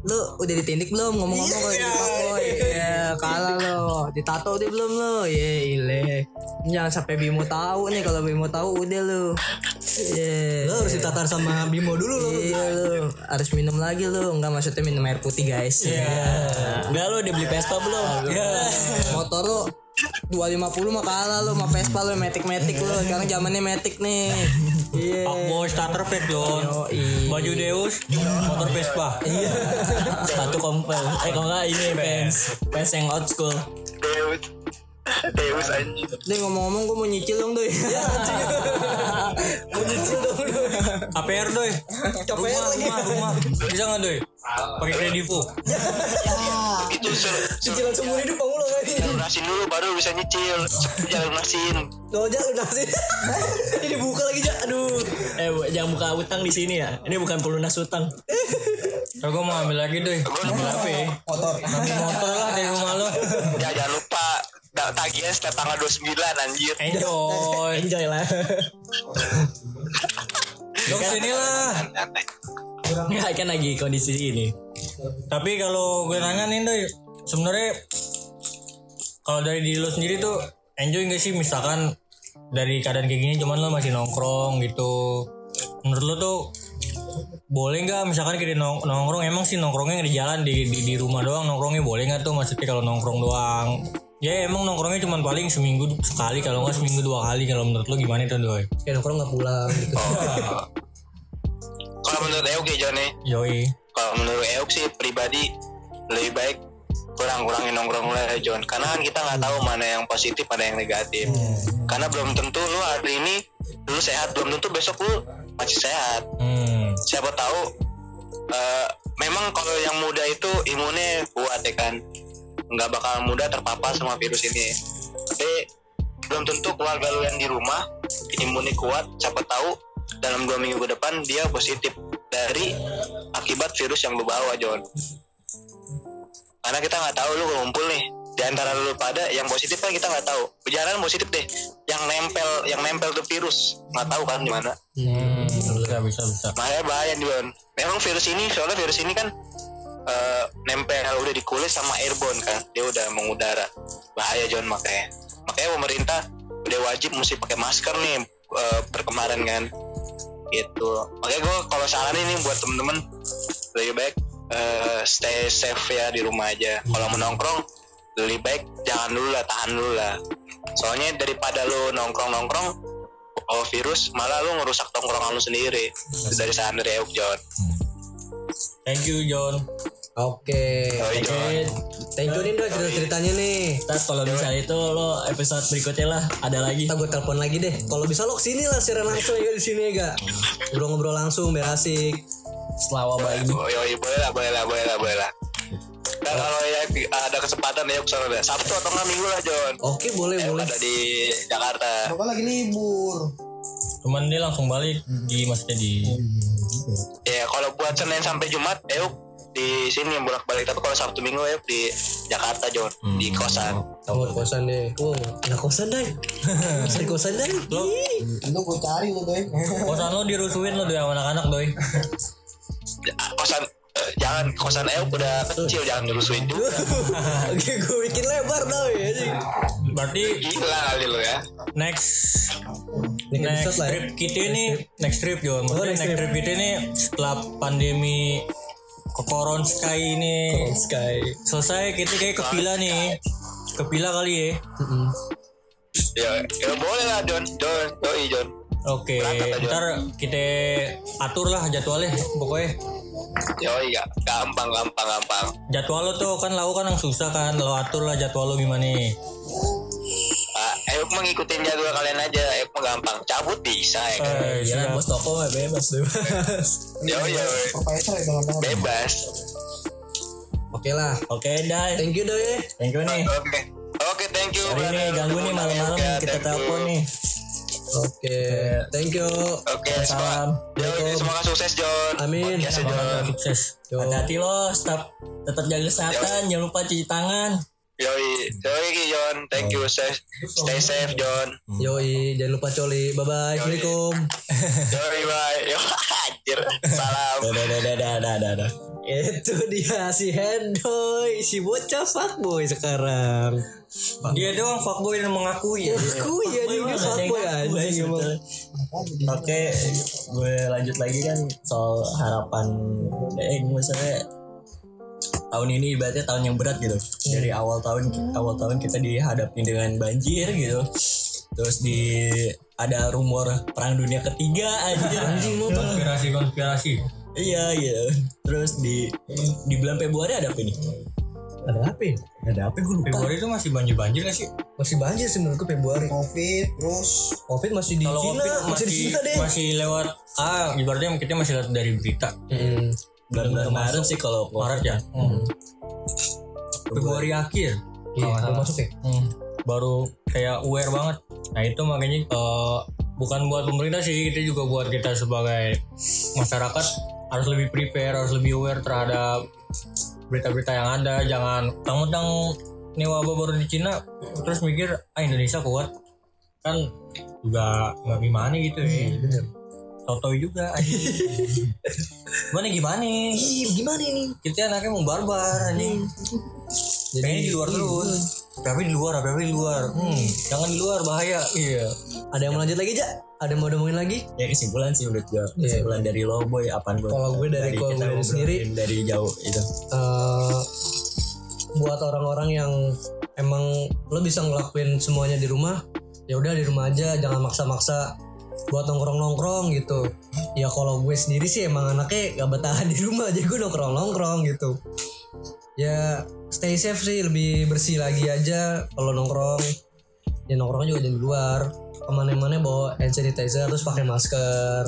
Lu udah ditindik belum ngomong-ngomong kalau jadi fuckboy? Ya kalah lo. Ditato udah belum lo? Ya ile. Jangan sampai Bimo tahu nih kalau Bimo tahu udah lo. Iya. Lu harus ditatar sama Bimo dulu lu. Iya lo. Harus minum lagi lo. Enggak maksudnya minum air putih guys. Iya. Enggak lo udah beli Vespa belum? Motor lo 250 mah kalah lo sama Vespa lo metik-metik lo. Sekarang zamannya metik nih. Iya. Pak Boy starter pack John. Yoi. Baju Deus, motor Vespa. Sepatu kompel. Eh kalau enggak ini fans. Fans yang old school. Deus Deus anjir Doi ngomong-ngomong gue mau nyicil dong doi. Mau nyicil dong lu. KPR doi. KPR lagi. Rumah, rumah. Bisa nggak doi? Pakai kredivo. itu suruh Cicilan seumur hidup kamu lo kan. lunasin dulu baru bisa nyicil jangan lunasin Lo aja lu nasi. Ini buka lagi ja. Aduh. Eh jangan buka utang di sini ya. Ini bukan pelunas utang. Kalau gue mau ambil lagi doi. Ambil apa ya? Motor. Ambil motor lah dari rumah lo. ya jangan lupa tagihan setiap tanggal 29 anjir Enjoy. Enjoy lah. Dong sini lah. Nggak kan lagi kondisi ini. Tapi kalau gue nanya nih doi, sebenarnya kalau dari diri lo sendiri tuh enjoy gak sih misalkan dari keadaan kayak gini cuman lo masih nongkrong gitu. Menurut lo tuh boleh nggak misalkan kita nong- nongkrong emang sih nongkrongnya di jalan di, di di rumah doang nongkrongnya boleh nggak tuh maksudnya kalau nongkrong doang ya emang nongkrongnya cuma paling seminggu sekali kalau nggak seminggu dua kali. Kalau menurut lo gimana tuh doi? Kayak nongkrong gak pulang gitu. kalau menurut Euk ya John nih yoi. Kalau menurut Euk sih pribadi lebih baik kurang-kurangin nongkrong lah ya John karena kan kita nggak tahu mana yang positif mana yang negatif. Karena belum tentu lu hari ini lu sehat. Belum tentu besok lu masih sehat. Hmm. siapa tahu eh, memang kalau yang muda itu imunnya kuat ya kan nggak bakal mudah terpapar sama virus ini. Tapi belum tentu keluarga lu yang di rumah imunnya kuat siapa tahu dalam dua minggu ke depan dia positif dari akibat virus yang lu bawa John. Karena kita nggak tahu lu ngumpul nih di antara lu pada yang positif kan kita nggak tahu. Perjalanan positif deh yang nempel yang nempel tuh virus. Nggak tahu kan di mana. Hmm, bisa bisa bisa. Makanya bahaya John. Memang virus ini soalnya virus ini kan eh, nempel udah di kulit sama airborne kan. Dia udah mengudara. Bahaya John makanya. Makanya pemerintah udah wajib mesti pakai masker nih eh, per kemarin kan. Gitu. Makanya gue kalau saranin nih buat temen-temen lebih baik eh, stay safe ya di rumah aja. Kalau menongkrong lebih baik jangan dulu lah tahan dulu lah. Soalnya daripada lu nongkrong nongkrong bawa virus malah lu ngerusak tongkrongan lu sendiri. Dari saran dari Euk John thank you John Oke. Oh, Oke. John. Thank you nih Dok cerita-ceritanya nih. Ntar kalau misalnya itu lo episode berikutnya lah ada lagi. Kita gue telepon lagi deh. Kalau bisa lo ke sini lah secara langsung ya di sini ya gak. Ngobrol-ngobrol langsung biar asik. Setelah wabah ini. oh yoi boleh lah boleh lah boleh lah boleh lah dan kalau ya ada kesempatan ya ke sana deh Sabtu atau nggak minggu lah John Oke boleh Euk boleh. ada di Jakarta Bapak lagi libur. cuman dia langsung balik di maksudnya di ya buat Senin sampai Jumat Euk di sini bolak balik tapi kalau Sabtu Minggu Euk di Jakarta John di kosan Oh kosan deh. Oh enak kosan deh. Cari kosan deh. Ih. Itu gue cari lu deh. kosan lo dirusuin lo sama anak-anak doi kosan eh, jangan kosan Euk udah kecil jangan dirusuin juga Oke gue bikin lebar dong ya sih. berarti gila kali lo ya next Next next lah ya. trip kita ini next trip Maksudnya Oh, next next, trip. kita ini setelah pandemi koron sky ini Sky. selesai kita kayak ke villa nih ke villa kali ya ya, ya boleh lah John John Yoi John Oke, aja. ntar kita atur lah jadwalnya pokoknya. Yoi ya gampang gampang gampang Jadwal lo tuh kan lau kan yang susah kan, lo atur lah jadwal lo gimana. Ah, Euk mah ngikutin jadwal kalian aja mah gampang cabut bisa ya kan Eh, siap. bos toko mah bebas bebas. Yoi yoi Supervisor ya dengan bebas Oke lah. Oke Dai. Thank you ya. Thank you nih. Oke Oke thank you Sorry nih ganggu nih malam-malam Oke, nih kita telepon nih. Oke. Thank you. Oke Salam. semoga Yoi, semoga sukses John Amin. John Sukses. Yo. Hati-hati lo, stop tetap jaga kesehatan, jangan lupa cuci tangan. Yoi. Yoi John. Thank you. Stay, stay safe John. Yoi, jangan lupa coli. Bye bye. Assalamualaikum. Yoi bye. Yo anjir. Salam. Dadah dadah dadah dadah dadah. Itu dia si Hendoy, si bocah fuckboy sekarang. Dia doang fuckboy yang mengakui ya. Aku ya ada yang fuckboy ya, sebetulnya. Oke, gue lanjut lagi kan soal harapan. Eh misalnya tahun ini ibaratnya tahun yang berat gitu. Dari awal tahun awal tahun kita dihadapi dengan banjir gitu. Terus di ada rumor perang dunia ketiga aja. Konspirasi konspirasi. Iya gitu. Terus di di bulan Februari ada apa nih? Ada apa ya? Ada apa gue lupa. Februari itu masih banjir banjir gak sih? Masih banjir sih menurutku Februari. Covid terus Covid masih di Kalau Cina, Covid masih di Cina deh. masih lewat ah ibaratnya kita masih lihat dari berita. Hmm. Bulan Maret sih kalau Maret ya. Hmm. Februari akhir. Iya, salah. masuk ya? Hmm, baru kayak aware banget. Nah itu makanya eh, bukan buat pemerintah sih, kita juga buat kita sebagai masyarakat harus lebih prepare, harus lebih aware terhadap berita-berita yang ada. Jangan tang-tang ini wabah baru di Cina, terus mikir ah Indonesia kuat kan juga nggak gimana gitu ya. Bener. Sotoy juga anjing. gimana gimana? Ih, gimana ini? Kita anaknya mau barbar anjing. Pengen di luar terus. Tapi di luar, tapi di luar. Hmm, jangan di luar bahaya. Iya. Ada yang mau lanjut lagi, Jak? Ada yang mau ngomongin lagi? ya kesimpulan sih menurut gue kesimpulan dari lo boy apaan boy Kalau gue dari- kalau gue dari sendiri, dari jauh itu eh buat orang-orang yang emang lo bisa ngelakuin semuanya di rumah ya udah di rumah aja jangan maksa-maksa buat nongkrong-nongkrong gitu. Ya kalau gue sendiri sih emang anaknya gak bertahan di rumah aja gue nongkrong-nongkrong gitu. Ya stay safe sih lebih bersih lagi aja kalau nongkrong. Ya nongkrong juga di luar ke mana-mana bawa hand sanitizer terus pakai masker.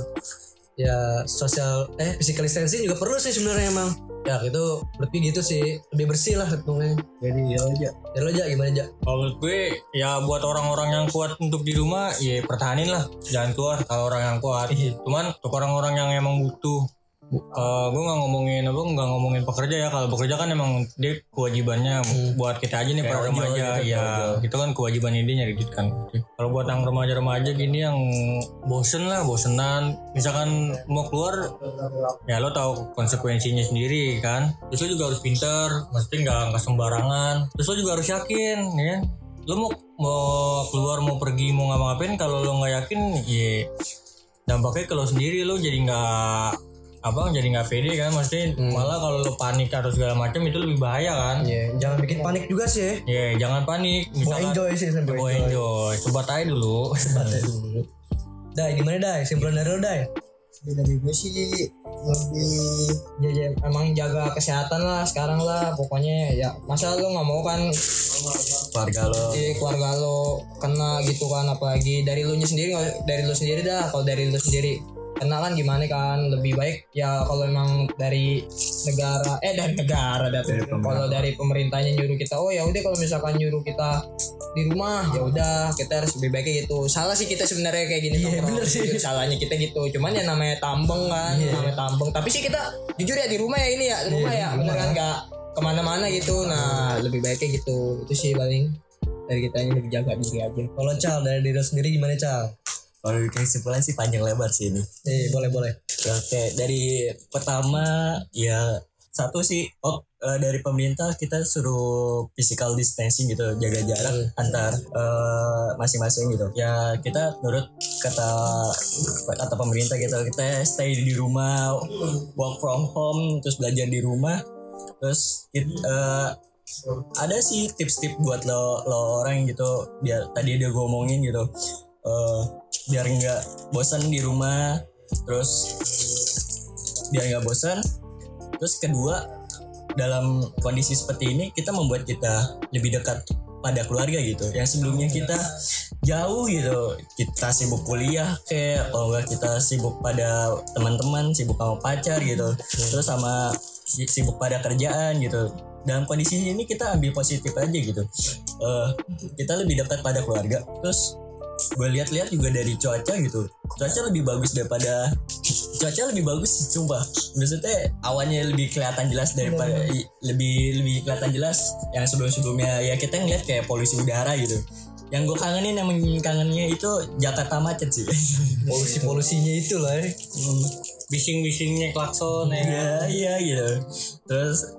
Ya sosial eh physical distancing juga perlu sih sebenarnya emang ya itu lebih gitu sih lebih bersih lah hitungnya jadi ya aja ya lo aja gimana aja Kalau menurut gue ya buat orang-orang yang kuat untuk di rumah ya pertahanin lah. Jangan keluar kalau orang yang kuat. Cuman untuk orang-orang yang emang butuh eh gue nggak ngomongin apa nggak ngomongin pekerja ya. Kalau pekerja kan emang dia kewajibannya buat kita aja nih para remaja. gitu, ya itu kan kewajiban dia nyari duit kan. Kalau buat yang remaja-remaja gini yang bosen lah bosenan. Misalkan mau keluar ya lo tahu konsekuensinya sendiri kan. Terus lo juga harus pinter mesti nggak nggak sembarangan. Terus lo juga harus yakin ya. Lo mau mau keluar mau pergi mau ngapa-ngapain kalau lo nggak yakin ya dampaknya lo sendiri. Lo jadi nggak apa jadi nggak pede kan maksudnya malah kalau lo panik atau segala macam itu lebih bahaya kan. Ya jangan bikin panik juga sih. Ya jangan panik. Misalkan enjoy sih sambil mau enjoy. enjoy. Coba aja dulu. Santai dulu. Dai gimana Dai? Simpulan dari lo Dai? Dari gue sih lebih ya, ya, emang jaga kesehatan lah sekarang lah pokoknya. Ya masa lu nggak mau kan? Keluarga lo di keluarga lo kena gitu kan apalagi dari lu nya sendiri dari lu sendiri dah. Kalau dari lu sendiri kena kan gimana kan lebih baik ya kalau emang dari negara eh dari negara tuh. kalau dari pemerintahnya nyuruh kita oh ya udah kalau misalkan nyuruh kita di rumah ya udah kita harus lebih baik gitu. Salah sih kita sebenarnya kayak gini Iya, nongkrong. bener sih. Jujur, salahnya kita gitu. Cuman ya namanya tambeng kan Iya. namanya tambeng. Tapi sih kita jujur ya di rumah ya ini ya di rumah ya bener kan? nggak ke mana-mana gitu. Nah lebih baiknya gitu. Itu sih paling dari kita lebih jaga diri aja. Kalau Cal dari diri sendiri gimana Cal kalau kesimpulan sih panjang lebar sih ini. Eh boleh boleh. Oke, dari pertama ya satu sih oh eh, dari pemerintah kita suruh physical distancing gitu, jaga jarak antar eh, masing-masing gitu. Ya kita nurut kata kata pemerintah gitu, kita stay di rumah, work from home, terus belajar di rumah, terus it- eh, ada sih tips-tips buat lo lo orang gitu biar tadi dia gue omongin gitu. Eh, biar nggak bosan di rumah. Terus biar nggak bosan terus kedua dalam kondisi seperti ini kita membuat kita lebih dekat pada keluarga gitu. Yang sebelumnya kita jauh gitu. Kita sibuk kuliah kayak kalau nggak kita sibuk pada teman-teman sibuk sama pacar gitu. Terus sama si- sibuk pada kerjaan gitu. Dalam kondisi ini kita ambil positif aja gitu. Eh, kita lebih dekat pada keluarga. Terus gue lihat-lihat juga dari cuaca gitu. Cuaca lebih bagus daripada cuaca lebih bagus sumpah. Maksudnya awannya lebih kelihatan jelas daripada i- lebih lebih kelihatan jelas yang sebelum-sebelumnya. Ya kita ngeliat kayak polusi udara gitu. Yang gue kangenin yang kangennya itu Jakarta macet sih. Polusi polusinya itu lah ya. Bising-bisingnya klakson ya. Iya iya gitu. Terus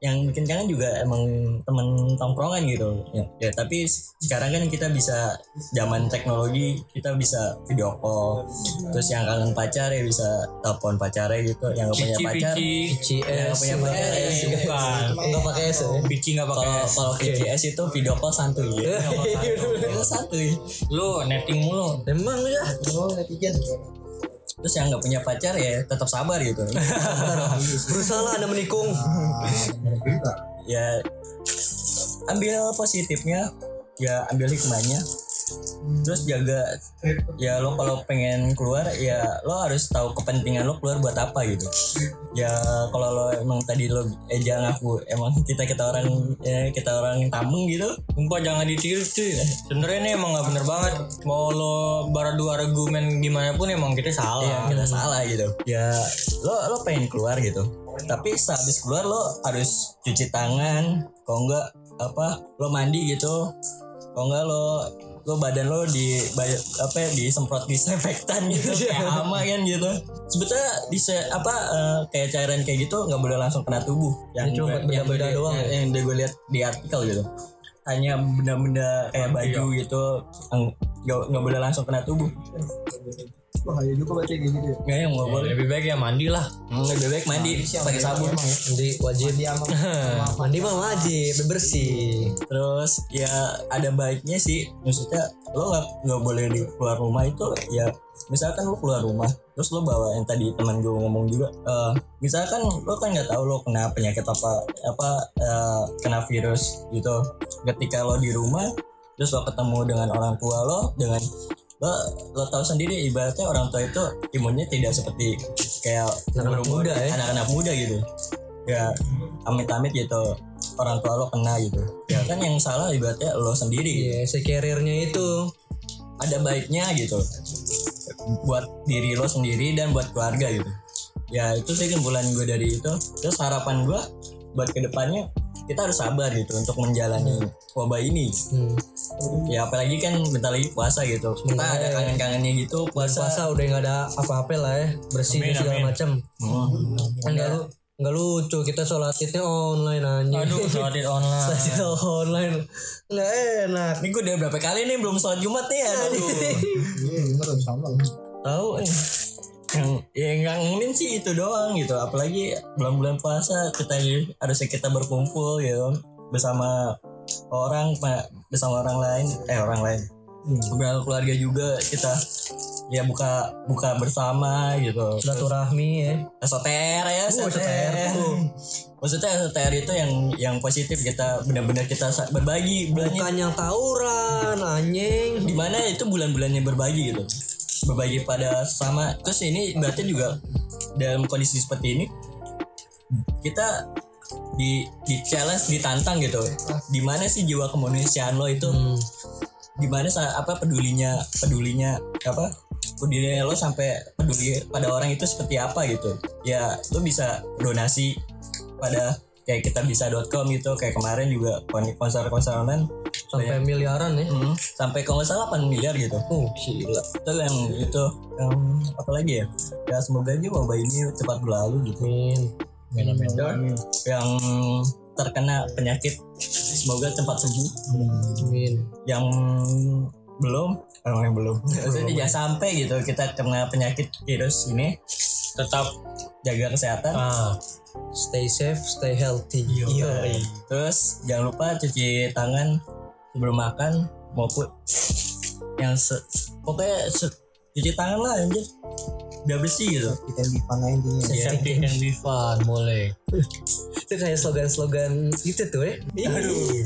yang bikin kangen juga emang temen tongkrongan gitu. Ya, ya tapi sekarang kan kita bisa zaman teknologi kita bisa video call. Terus yang kangen pacar ya bisa telepon pacarnya gitu. Yang gak punya pacar yang gak punya pacar ya. Bukan. Nggak pakai es ya? Pici nggak pakai kalau kalau VCS itu video call santuy ya. Itu santuy. Lu netting mulu. Emang ya? Oh netizen terus yang nggak punya pacar ya tetap sabar gitu. Berusaha lah anda menikung. Ya ambil positifnya. Ya ambil hikmahnya terus jaga ya lo kalau pengen keluar ya lo harus tahu kepentingan lo keluar buat apa gitu. Ya kalau lo emang tadi lo eja ngaku emang kita kita orang ya, kita orang tambeng gitu Sumpah jangan ditiru cuy. Sebenernya ini emang gak bener banget. Mau lo beradu argumen gimana pun emang kita salah. Ya kita salah gitu. Ya lo lo pengen keluar gitu. Tapi sehabis keluar lo harus cuci tangan. Kalau enggak apa lo mandi gitu. Kalau enggak lo lo badan lo di apa ya, disemprot disinfektan gitu kayak hama kan gitu. Sebetulnya bisa apa eh, kayak cairan kayak gitu nggak boleh langsung kena tubuh. Yang Ya, cuma yang gue- doang yang, ya? yang udah gue lihat di artikel gitu. Hanya benda-benda kayak baju gitu nggak boleh langsung kena tubuh bahaya juga baca kayak gitu ya nggak yang nggak boleh. Lebih baik ya mandi lah. Hmm, lebih baik mandi pakai sabun jadi wajib. Mandi mah wajib bersih. Terus ya ada baiknya sih. Maksudnya lo nggak nggak boleh di keluar rumah itu ya misalkan lo keluar rumah terus lo bawa yang tadi teman gue ngomong juga eh, misalkan lo kan nggak tahu lo kena penyakit apa apa eh, kena virus gitu. Ketika lo di rumah terus lo ketemu dengan orang tua lo dengan lo lo tahu sendiri ibaratnya orang tua itu imunnya tidak seperti kayak Anak-anak muda ya. anak-anak muda gitu. Ya amit-amit gitu. Orang tua lo kena gitu. Ya kan yang salah ibaratnya lo sendiri. Iya si carriernya itu. Ada baiknya gitu. Buat diri lo sendiri dan buat keluarga gitu. Ya itu sih kesimpulan gue dari itu. Terus harapan gue buat ke depannya kita harus sabar gitu untuk menjalani wabah ini. Hmm. ya apalagi kan bentar lagi puasa gitu. Kita ada kangen-kangennya gitu puasa, puasa udah nggak ada apa-apa lah ya bersih Amin, segala macam Hmm. nggak lu nggak lucu kita sholat idnya online aja Aduh sholat id online. Sholat id online. Nggak enak. Ini gue udah berapa kali nih belum sholat jumat nih aduh iya bener sama. Tahu eh. Yang yang ngangenin sih itu doang gitu. Apalagi bulan-bulan puasa kita harusnya kita berkumpul gitu bersama orang bersama orang lain eh orang lain. Beberapa keluarga juga kita ya buka buka bersama gitu. Silaturahmi ya. Esoter ya esoter maksudnya esoter itu yang yang positif kita benar-benar kita berbagi bulannya bukan yang tawuran anjing. Di mana itu bulan-bulannya berbagi gitu berbagi pada sama. Terus ini berarti juga dalam kondisi seperti ini kita di di challenge ditantang gitu. Di mana sih jiwa kemanusiaan lo itu? Di mana sa- apa pedulinya pedulinya apa pedulinya lo sampai peduli pada orang itu seperti apa gitu? Ya lo bisa donasi pada kayak kita bisa.com gitu kayak kemarin juga konser-konser online sampai miliaran ya Hmm, sampai kalau nggak salah 8 miliar gitu. oh gila Itu yang itu yang apa lagi ya? Ya semoga aja wabah ini cepat berlalu gitu. Min. Dan yang terkena penyakit semoga cepat sembuh. Min. Yang belum, oh, yang belum. Maksudnya jangan sampai gitu kita kena penyakit virus ini. tetap Jaga kesehatan. ah stay safe stay healthy iya Terus jangan lupa cuci tangan sebelum makan maupun yang se pokoknya se- cuci tangan lah anjir. Biar bersih gitu. kita di panah intinya safety can be fun boleh itu kayak slogan-slogan itu tuh ya Aduh.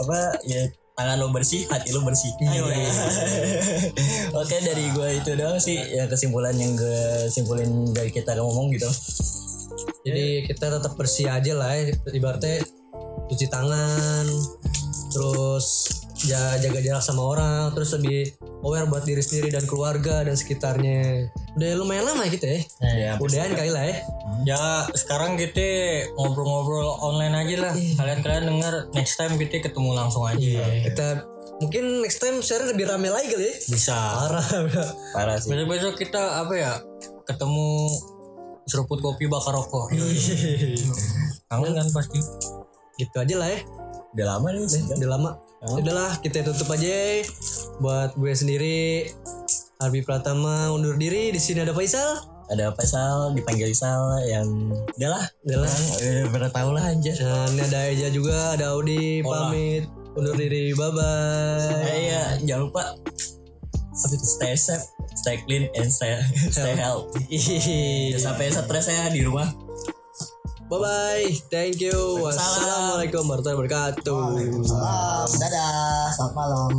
Apa ya tangan lo bersih, hati lo bersih. Ayo. Oke dari gue itu doang sih ya kesimpulan yang gue simpulin dari kita ngomong gitu. Jadi kita tetap bersih aja lah ya. Ibaratnya cuci tangan terus ja- jaga jarak sama orang terus lebih aware buat diri sendiri dan keluarga dan sekitarnya. Udah lumayan lama gitu ya? Ya, udahan kali lah ya. Ya sekarang kita ngobrol-ngobrol online aja lah. Kalian-kalian dengar next time kita ketemu langsung aja. Kita mungkin next time share lebih rame lagi kali ya? Bisa. Parah parah sih. besok-besok kita apa ya ketemu seruput kopi bakar rokok kangen kan pasti gitu aja lah ya Udah lama nih. sejam. udah lama udahlah kita tutup aja ya. buat gue sendiri Arbi Pratama undur diri di sini ada Faisal Ada Faisal dipanggil Sal yang udahlah. Udahlah. Eh, Pernah tahu lah anjir. dan ini ada Eja juga ada Audi pamit undur diri bye bye Eh, iya, jangan lupa apa itu stay safe, stay clean, and stay, stay healthy. Jangan sampai stres ya di rumah. bye bye thank you. Wassalamualaikum warahmatullahi wabarakatuh. Dadah. Selamat malam